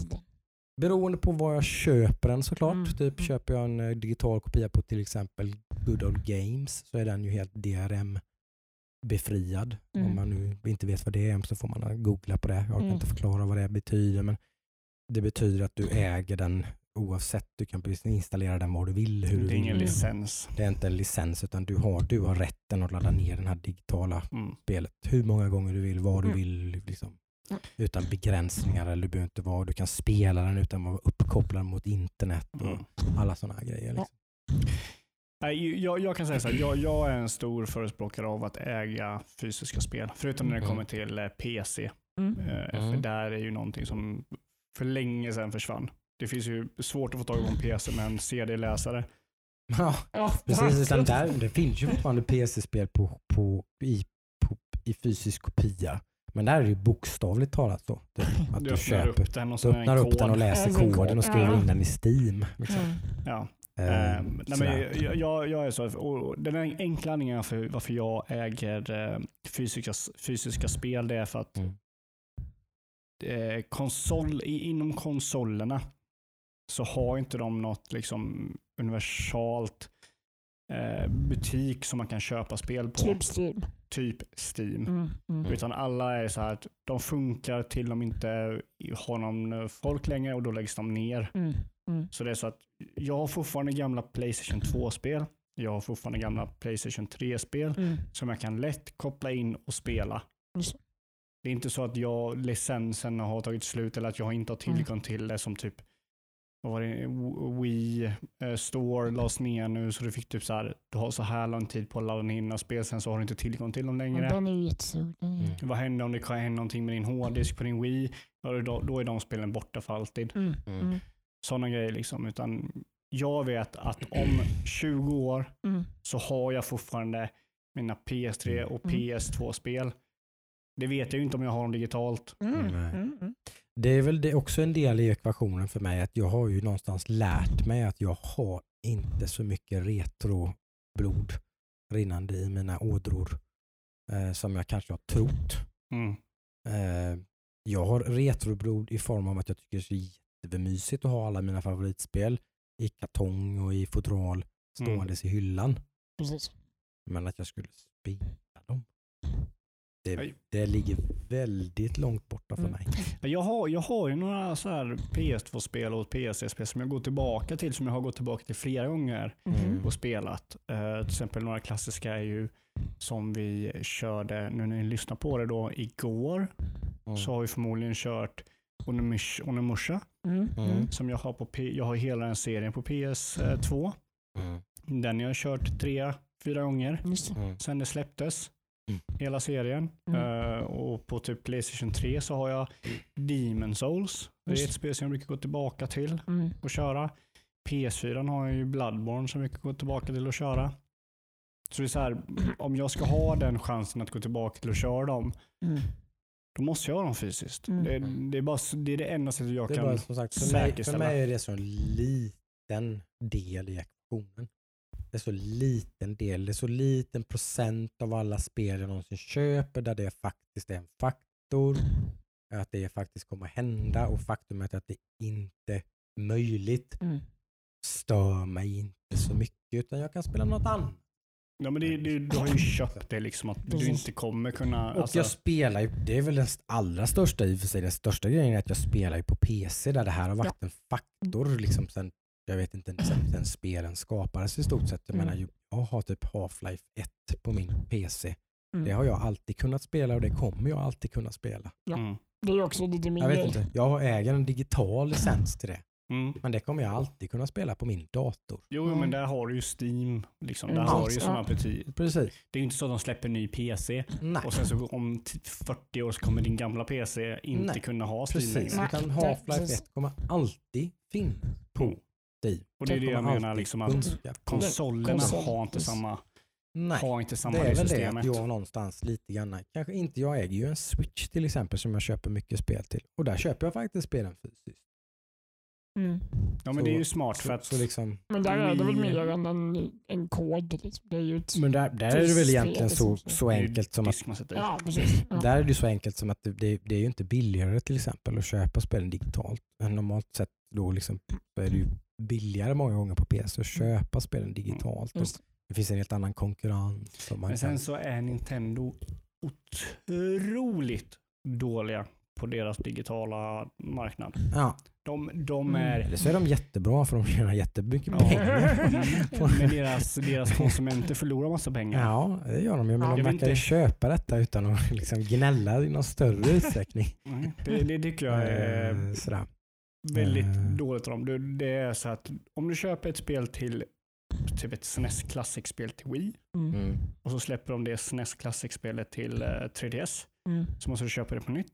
Beroende på var jag köper den såklart. Mm. Typ Mm. köper jag en eh, digital kopia på till exempel Good Old Games så är den ju helt DRM befriad. Mm. Om man nu inte vet vad det är så får man googla på det. Jag kan Mm. inte förklara vad det betyder men det betyder att du äger den oavsett. Du kan installera den var du vill. Hur du Det är vill. ingen Mm. licens. Det är inte en licens utan du har, du har rätten att ladda ner den här digitala Mm. spelet hur många gånger du vill, var du Mm. vill. Liksom, utan begränsningar. Eller du, behöver inte vara, du kan spela den utan att vara uppkopplad mot internet och Mm. alla sådana här grejer. Liksom. Nej, jag, jag kan säga så här, jag, jag är en stor förespråkare av att äga fysiska spel. Förutom när det Mm. kommer till eh, PC. Mm. Eh, För Mm. där är ju någonting som för länge sedan försvann. Det finns ju svårt att få tag på en PC med en CD-läsare. Ja, Ja, precis. Utan där, det finns ju fortfarande PC-spel på, på, i, på, i fysisk kopia. Men där är det ju bokstavligt talat så. Typ, att Du du, köper, upp den och du öppnar upp den och läser koden kod. och skriver Ja. in den i Steam. Liksom. Mm. Ja. Ehm, nej, men jag, jag, jag är så, och den enkla anledningen för varför jag äger eh, fysiska, fysiska spel det är för att Mm. eh, konsol, i, inom konsolerna så har inte de något liksom universalt eh, butik som man kan köpa spel på. Typ Steam. Typ Steam. Mm. Mm. Utan alla är så här att de funkar till de inte har någon folk längre och då läggs de ner. Mm. Mm. Så det är så att jag har fortfarande gamla Playstation 2-spel. Jag har fortfarande gamla Playstation 3-spel Mm. som jag kan lätt koppla in och spela. Det är inte så att jag, licensen har tagit slut eller att jag inte har tillgång till det som typ vad var det, Wii eh, Store lades ner nu så du fick typ så här, du har så här lång tid på att ladda ner dina spel sen så har du inte tillgång till dem längre. den är ju Mm. Vad händer om det kan hända någonting med din hårddisk på din Wii? Ja, Då, då är de spelen borta för alltid. Mm. Mm. Mm. Sådana grejer liksom. Utan jag vet att om 20 år Mm. så har jag fortfarande mina PS3 och Mm. PS2-spel. Det vet jag ju inte om jag har dem digitalt. Mm. Mm. Mm. Det är väl det också en del i ekvationen för mig att jag har ju någonstans lärt mig att jag har inte så mycket retroblod rinnande i mina ådror eh, som jag kanske har trott. Mm. Eh, jag har retroblod i form av att jag tycker det är jättemysigt att ha alla mina favoritspel i kartong och i fodral ståendes i hyllan. Precis. Men att jag skulle spela dem. Det, det ligger väldigt långt borta för Mm. mig. Jag, har, jag har ju några så här PS2-spel och PS3-spel som jag går tillbaka till, som jag har gått tillbaka till flera gånger Mm. och spelat. Eh, till exempel några klassiska är ju som vi körde, nu när ni lyssnar på det då, igår, Mm. så har vi förmodligen kört Onimush- Onimusha, Mm. Mm. som jag har på P- jag har hela den serien på PS2. Mm. Den jag har kört tre, fyra gånger. Mm. sen det släpptes. Mm. Hela serien. Mm. Eh, och på typ Playstation 3 så har jag Demon Souls. Det är ett spel som jag brukar gå tillbaka till Mm. och köra. PS4 har jag ju Bloodborne som jag brukar gå tillbaka till och köra. Så det är så här, om jag ska ha den chansen att gå tillbaka till att köra dem, Mm. då måste jag ha dem fysiskt. Mm. Det, det, är bara, det är det enda sättet jag kan bara som sagt, för mig, för säkerställa. mig är det så en liten del i ekvationen. Det är så liten del, det är så liten procent av alla spel jag någonsin köper där det faktiskt är en faktor. Att det faktiskt kommer hända och faktumet att det inte är möjligt Mm. stör mig inte så mycket utan jag kan spela något annat. Ja, men det, det, du har ju köpt det liksom att du inte kommer kunna... Och alltså- jag spelar ju, det är väl den allra största i och för sig, den största grejen är att jag spelar ju på PC där det här har varit en faktor liksom sen, jag vet inte, sen spelen skapades i stort sett. Jag Mm. menar, jag har typ Half-Life 1 på min PC. Mm. Det har jag alltid kunnat spela och det kommer jag alltid kunna spela. Ja. Mm. Det är också lite min Jag vet inte, jag äger en digital licens till det. Mm. Men det kommer jag alltid kunna spela på min dator. Jo, Mm. men där har du ju Steam. Liksom. Där Mm. har du ju Ja. sådana butiker. Precis. Det är ju inte så att de släpper en ny PC Nej, och sen så om t- 40 år så kommer din gamla PC inte Nej, kunna ha Steam precis. längre. Half-Life precis. 1 kommer alltid finnas på Steam. Och det är det jag menar, liksom att konsolerna Konsol, har inte samma, Nej. har inte samma Det är väl det att jag någonstans lite grann, kanske inte, jag äger ju en switch till exempel som jag köper mycket spel till. Och där köper jag faktiskt spelen fysiskt. Mm. Ja, men Så- det är ju smart för Så, att så liksom, Men där är det väl mer än en, en kod. Liksom. Det är ju ett... men där, där är det väl egentligen så, Spel, så enkelt som att. Ja, precis. Ja. där är det så enkelt som att det, det, det är ju inte billigare till exempel att köpa spelen digitalt. Men normalt sett då liksom, så är det ju billigare många gånger på PC att köpa spelen digitalt. Och Just det. finns en helt annan konkurrens. Men sen kan, så är Nintendo otroligt dåliga på deras digitala marknad. ja, De, de Mm. är eller så är de jättebra för de tjänar jättemycket Ja. pengar. Men deras, deras konsumenter förlorar massa pengar. Ja, det gör de ju. Men Ja, de verkar inte. köpa detta utan att liksom gnälla i någon större utsträckning. Nej, Det, det tycker jag är Eh, Sådär. väldigt Eh. dåligt av dem. Det, det är så att om du köper ett spel till typ ett SNES Classic-spel till Wii Mm. Mm. och så släpper de det SNES Classic-spelet till eh, 3DS Mm. så måste du köpa det på nytt.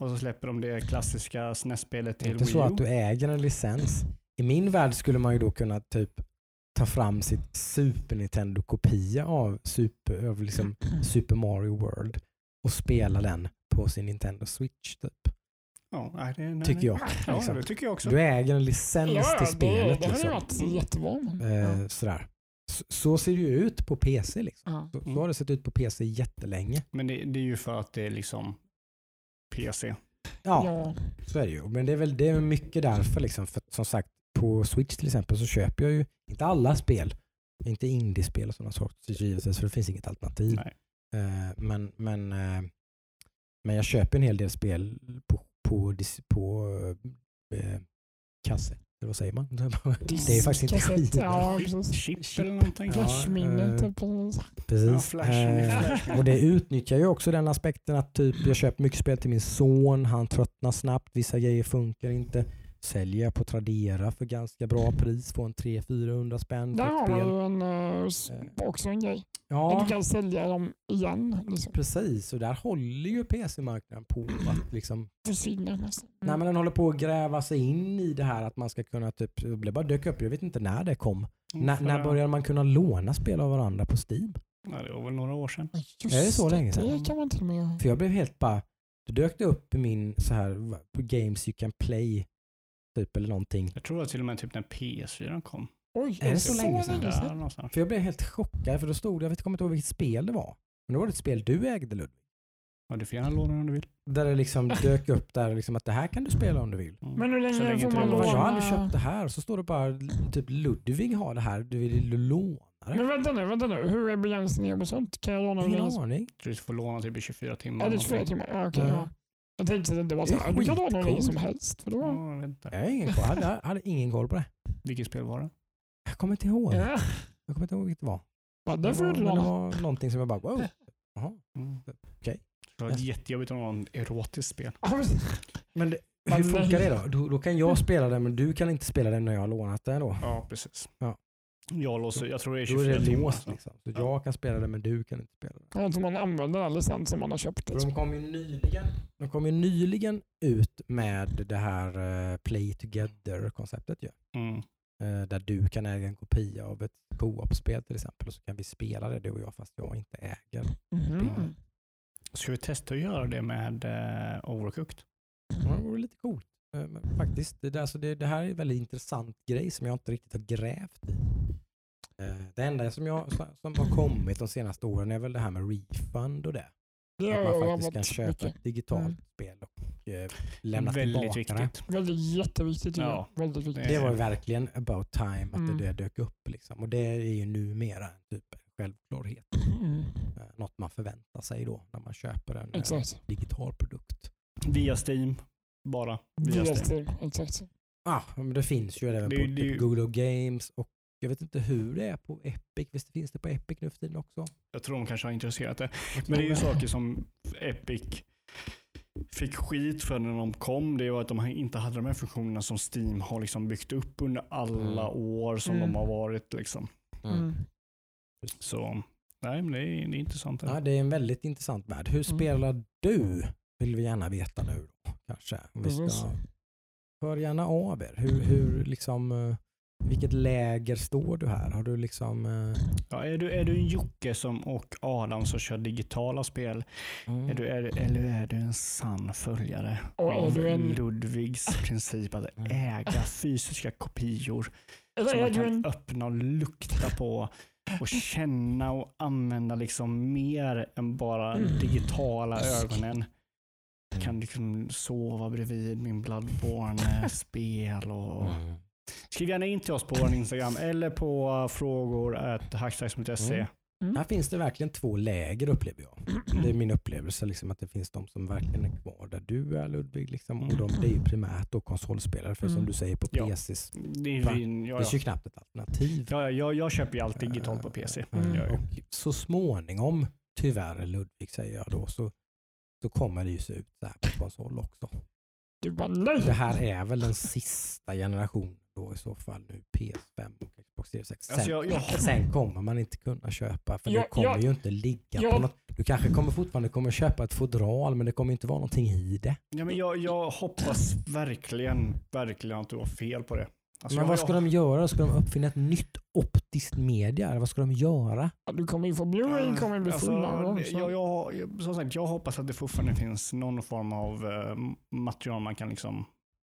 Och så släpper de det klassiska SNES-spelet Det är till inte Wii så U. att du äger en licens. I min värld skulle man ju då kunna typ ta fram sitt Super Nintendo-kopia av Super, av liksom Super Mario World och spela den på sin Nintendo Switch. Typ. Ja, nej, det, nej, Tycker jag. Ja, liksom. det tycker jag också. Du äger en licens Ja, till det, spelet. det hade liksom. varit jättebra. men- Eh, sådär. Så, så ser det ju ut på PC. Liksom. Ja. Så, så Mm. har det sett ut på PC jättelänge. Men det, det är ju för att det är liksom PC. Ja, Ja. så är det ju. Men det är väl det är mycket därför. Liksom. För som sagt, på Switch till exempel så köper jag ju inte alla spel. Inte indiespel och sådana sorter givetvis, för det finns inget alternativ. Nej. Eh, men, men, eh, men jag köper en hel del spel på, på, på eh, kasse. Eller vad säger man? Det är faktiskt inte skit. Ja, precis. Chip eller någonting. Ja, Flashminne. eh, typ. Precis. Ja, flash- Eh, och det utnyttjar ju också den aspekten att typ, jag köper mycket spel till min son, han tröttnar snabbt, vissa grejer funkar inte. Säljer jag på Tradera för ganska bra pris, får en 300-400 spänn Där har man spel. ju en, eh, s- också en grej. Ja, du kan sälja dem igen. Liksom. precis. Och där håller ju PC-marknaden på att liksom Försvinner nästan. Nej, men den håller på att gräva sig in i det här att man ska kunna typ, det bara dök upp, jag vet inte när det kom. Mm, När, för- när började man kunna låna spel av varandra på Steam? Ja, det var väl några år sedan. Just Är det så länge sedan? Det kan man till och med... För jag blev helt bara, det dök det upp i min så här, Games You Can Play, typ eller någonting. Jag tror att till och med typ när PS4 kom. Oj, Är det så länge sedan? Där. För jag blev helt chockad för då stod det, jag vet, kommer inte ihåg vilket spel det var. Men det var ett spel du ägde Ludvig. Ja, du får gärna låna om du vill. Där det liksom dök upp där liksom att det här kan du spela om du vill. Mm. Men hur länge Så länge får man det var- jag har låna? aldrig köpt det här och så står det bara typ Ludvig har det här, du vill låna det? Men vänta nu, vänta nu. Hur är begränsningen med sånt? Kan jag låna Ingen aning. Du får låna typ i 24 timmar. Är det eller 24 något. timmar? Ja, okej, Ja. Ja. Jag tänkte att det var Det så här, du kan hur länge som helst. För då, Ja, inte. Jag har ingen koll. Jag hade, jag hade ingen koll på det. Vilket spel var det? Jag kommer inte ihåg. ja. Jag kommer inte ihåg vilket det var. Ja, Det det får var, men det var någonting som jag bara, wow. Jaha. Mm. Okej. Det var jättejobbigt att låna ett erotiskt spel. Men- det, hur funkar det då? då? Då kan jag spela det men du kan inte spela det när jag har lånat det då? Ja, precis. Ja. Jag, låser, jag tror det är Då är 24 det timmar. låst alltså. liksom. Så Ja. jag kan spela det men du kan inte spela det. Jag tror man använder den licensen man har köpt. Liksom. de kom ju nyligen, de kom ju nyligen ut med det här eh, Play Together-konceptet ju. Mm. Eh, där du kan äga en kopia av ett co-op-spel till exempel och så kan vi spela det du och jag fast jag inte äger. Mhm. Ska vi testa att göra det med eh, Overcooked? Ja, Det vore lite coolt. Faktiskt. Det, alltså det, det här är en väldigt intressant grej som jag inte riktigt har grävt i. Eh, Det enda som, jag, som har kommit de senaste åren är väl det här med refund och det. Det Att man faktiskt kan köpa mycket. ett digitalt Mm. spel och eh, lämna Väldigt tillbaka det. viktigt. Väldigt jätteviktigt. Ja, Ja, väldigt viktigt. Det var verkligen about time att Mm. det, det dök upp. Liksom. Och det är ju numera en typ självklarhet. Mm. Eh, Något man förväntar sig då när man köper en Exakt. digital produkt. Via Steam. Bara via Via Steam. Steam. Exakt. Ah, men det finns ju även Det på det typ Google Games och jag vet inte hur det är på Epic. Visst finns det på Epic nu för tiden också? Jag tror de kanske har intresserat det. Men det är ju saker som Epic fick skit för när de kom. Det var att de inte hade de här funktionerna som Steam har liksom byggt upp under alla Mm. år som Mm. de har varit. Liksom. Mm. Mm. Så nej, men det är, det är intressant. Ja, det är en väldigt intressant värld. Hur Mm. spelar du? Vill vi gärna veta nu då, kanske. Om vi ska... Hör gärna av er. Hur, hur liksom, eh, vilket läger står du här? Har du liksom... eh, Ja, är, du, är du en Jocke som, och Adam som kör digitala spel? Är du, är, eller är du en sann följare Och är av du en- Ludvigs princip att Mm. äga fysiska kopior Eller som är man du kan en... öppna och lukta på och känna och använda liksom mer än bara Mm. digitala ögonen. Kan liksom sova bredvid min Bloodborne-spel och Mm. Skriv gärna in till oss på vår Instagram eller på frågor hackstacks.se. Mm. Mm. Här finns det verkligen två läger upplever jag. Det är min upplevelse, liksom, att det finns de som verkligen är kvar där du är Ludvig. Liksom, och de, det är ju primärt då konsolspelare, för som Mm. du säger på Ja. PCs, Det är, ja, det ja. finns ju knappt ett alternativ. Ja, jag, jag köper ju allt digitalt på PC. Eh, Mm. Och så småningom, tyvärr Ludvig säger jag då, så, så kommer det ju se ut så här på konsol också. Nej. Det här är väl den sista generationen då i så fall nu, PS5 och Xbox Series X. Sen, Alltså, jag- jag- sen kommer man inte kunna köpa, för Ja, det kommer ju inte ligga på något. Du kanske kommer fortfarande kommer köpa ett fodral, men det kommer inte vara någonting i det. Ja, men jag, jag hoppas verkligen, verkligen att du har fel på det. Alltså, Men jag- vad ska jag- de göra? Ska de uppfinna ett nytt optiskt media? Eller vad ska de göra? Ja, Du kommer ju få Blu-ray kommer bli Alltså, jag, jag, jag, som sagt, jag hoppas att det fortfarande finns någon form av eh, material man kan liksom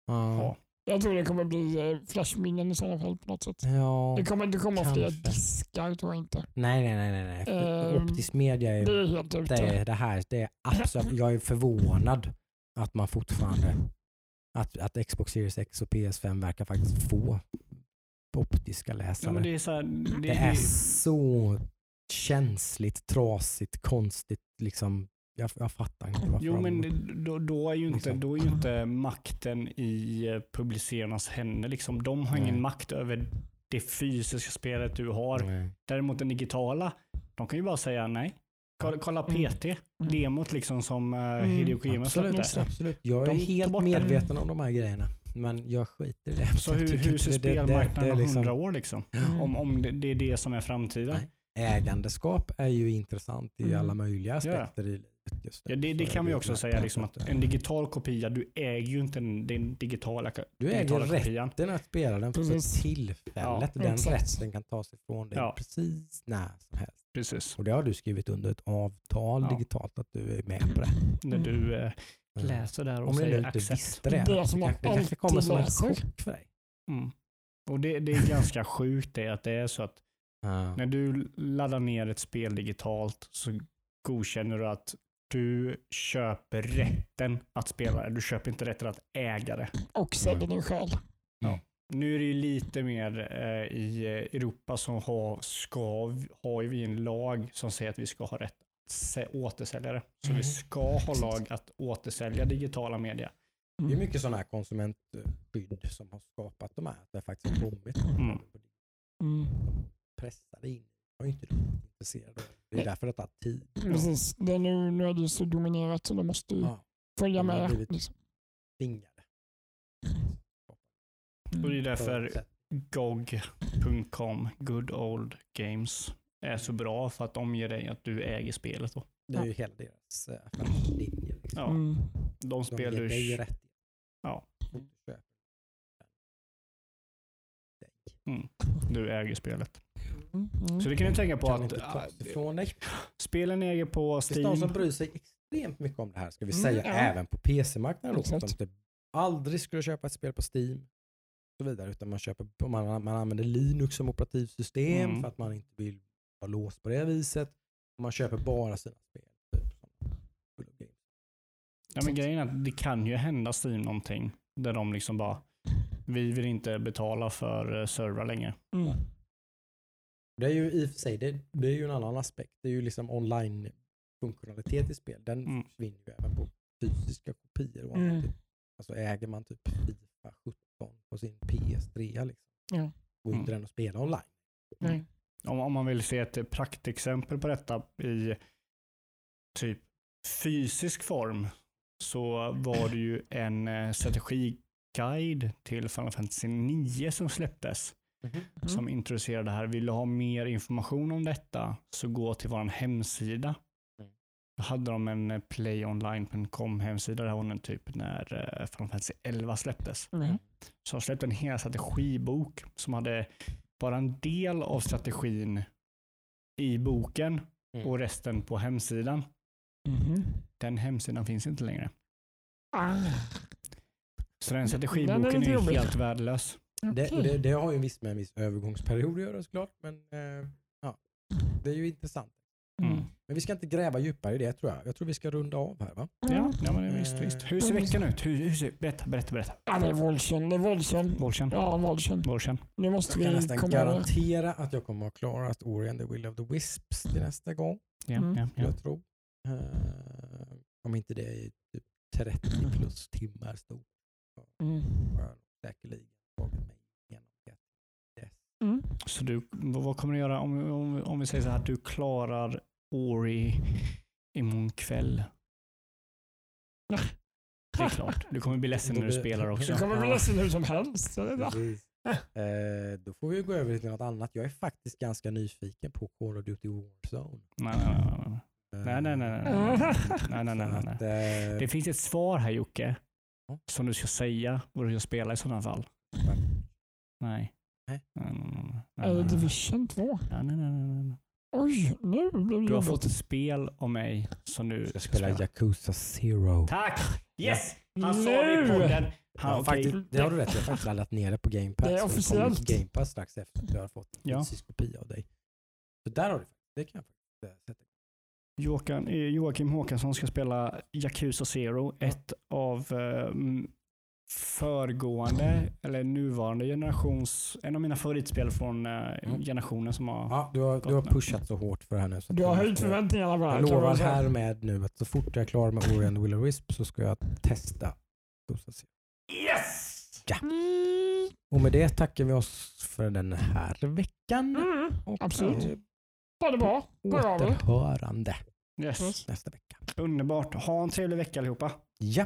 Ja. Jag tror det kommer bli eh, flashminnen i sådana fall på något sätt. ja. Det kommer inte komma fler kanske. diskar tror jag inte. Nej, nej, nej. nej, Ehm, Optisk media är, Det är helt ute. det, det här. Det är absolut, jag är förvånad att man fortfarande att, att Xbox Series X och PS5 verkar faktiskt få optiska läsare. Ja, men det är så här, det, Det är så känsligt, trasigt, konstigt. Liksom. Jag, jag fattar inte varför Jo, men då, då, är ju inte, Liksom. då är ju inte makten i eh, publicerarnas händer. Liksom. De har ingen Nej. makt över det fysiska spelet du har. Nej. Däremot den digitala, de kan ju bara säga nej. Kolla, kolla Mm. PT, demot liksom som uh, Mm. Hideo Kojima Absolut, släppte. Absolut. Jag är De helt medveten om de här grejerna. Men jag skiter i det. Så hur, hur ser spelmarknaden är om liksom- hundra år? Liksom? Mm. Om, om det, det är det som är framtiden? Nej. Ägandeskap är ju intressant i Mm. alla möjliga aspekter i livet. Just Ja, det, det kan vi också säga, liksom att en digital kopia, du äger ju inte den, den digitala, Du äger digitala kopian. rätten att spela den för Precis. tillfället. Ja, den exakt. rätten kan tas ifrån dig Ja. precis när som helst. Precis. Och det har du skrivit under ett avtal Ja. digitalt att du är med på det. När du eh, Mm. läser där och Om du nu säger inte accept. visste det. Det som det kanske kommer som en chock för dig. Mm. Och det, det är ganska sjukt det att det är så att Ja. när du laddar ner ett spel digitalt så godkänner du att du köper rätten att spela det. Du köper inte rätten att äga det. Och säljer din själ. Nu är det ju lite mer eh, i eh, Europa som har, ska, har ju vi en lag som säger att vi ska ha rätt att se- återsälja det. Så Mm. vi ska ha lag att återsälja digitala media. Det är mycket sådana här konsumentskydd som har skapat de här. Det faktiskt har kommit. Mm. Mm. Pressade in. Jag är inte intresserad det. Är därför det tar tid. Precis. Det är nu, nu är det så dominerat så det måste ju Ja, följa de har med. blivit- Liksom. tvingade. Och det är Mm. därför GOG.com, Good Old Games, är så bra för att de ger dig att du äger spelet. Då. Det är ju hela deras eh, affärslinje. Liksom. Ja, Mm. de De spel ger du... dig rätt. Ja. Köper. Du äger spelet. Mm. Mm. Så det kan du tänka på Kan att inte äh, ifrån dig. spelen äger på Det finns de som Steam. bryr sig extremt mycket om det här, ska vi Mm, säga, ja. även på PC-marknaden. Exakt. Som typ aldrig skulle köpa ett spel på Steam och så vidare, utan man, köper, man, man använder Linux som operativsystem Mm. för att man inte vill vara låst på det viset. Man köper bara sina spel. Typ. Ja, men grejen är att det kan ju hända Steam någonting där de liksom bara, vi vill inte betala för eh, servrar längre. Mm. Det är ju i och för sig, det, det är ju en annan aspekt. Det är ju liksom online-funktionalitet i spel. Den Mm. försvinner ju även på fysiska kopior. Och Mm. Alltså äger man typ Fifa 17 på sin PS3 liksom. Ja. Går inte den att spela online. Nej. Om, om man vill se ett praktexempel på detta i typ fysisk form så var det ju en eh, strategiguide till Final Fantasy 9 som släpptes Mm. som introducerade det här. Vill du ha mer information om detta så gå till vår hemsida. Mm. Då hade de en eh, playonline.com hemsida. Det var den typ när eh, Final Fantasy 11 släpptes. Mm. Så de släppte en hel strategibok som hade bara en del av strategin i boken Mm. och resten på hemsidan. Mhm. Den hemsidan finns inte längre. Ah. Så den Den strategiboken är är jobbig. helt värdelös. Det, Okej. och det, det har ju en viss med en viss övergångsperiod att göra såklart. Men eh, ja, det är ju intressant. Mm. Men vi ska inte gräva djupare i det tror jag. Jag tror vi ska runda av här va? Ja, ja men visst, Eh, visst. Hur ser veckan ut? Hur, hur ser, berätta, berätta, berätta. Ja, det är våldsen. Det är våldsen. Bolchen. Ja, våldsen. Bolchen. Nu måste Jag kan vi nästan komma garantera att jag kommer att ha klarat Ori and the Will of the Wisps till nästa gång. Ja, Mm. ja, ja. Jag tror. Eh, om inte det är typ 30 plus timmar stort. Mm. säkerligen tagit mig igenom det. Yes. Mm. Så du, vad kommer du göra om, om, om vi säger så här du klarar Ori imorgon kväll? Det är klart. Du kommer bli ledsen när du spelar också. Du kommer bli ledsen hur som helst. Eh, då får vi gå över till något annat. Jag är faktiskt ganska nyfiken på Call of Duty Warzone. Nej, nej, nej. Nej, nej, nej. nej, nej, nej, Det finns ett svar här Jocke, som du ska säga vad du ska spela i sådana fall. Nej. Nej. Nej, nej, nej, nej. Är det nej. Division 2? Ja, nej, nej, nej, nej. Oj, nu blev det Du har fått ett spel av mig som du Jag ska spela. Yakuza Zero. Tack! Yes! Han sa det i Nu! podden. Han, Ja, okej. faktiskt, det har du rätt Jag har faktiskt laddat ner det på Game Pass. Det är officiellt. på Game Pass strax efter att jag har fått en Ja. fysisk kopia av dig. Så där har du Det kan jag faktiskt eh, sätta. Joakim, eh, Joakim Håkansson ska spela Yakuza Zero, ett av eh, föregående eller nuvarande generations, en av mina favoritspel från eh, Mm. generationen som har Ja, du har, du har pushat så hårt för det här nu. Så Du har jag- höjt förväntningarna på det här. Jag lovar härmed nu att så fort jag är klar med Ori and the Will of Wisp så ska jag testa. Yes! Mm, Och med det tackar vi oss för den här veckan. mm, Och absolut. eh, Ha det bra. Er. återhörande Yes. nästa vecka. Underbart. Ha en trevlig vecka allihopa. Ja.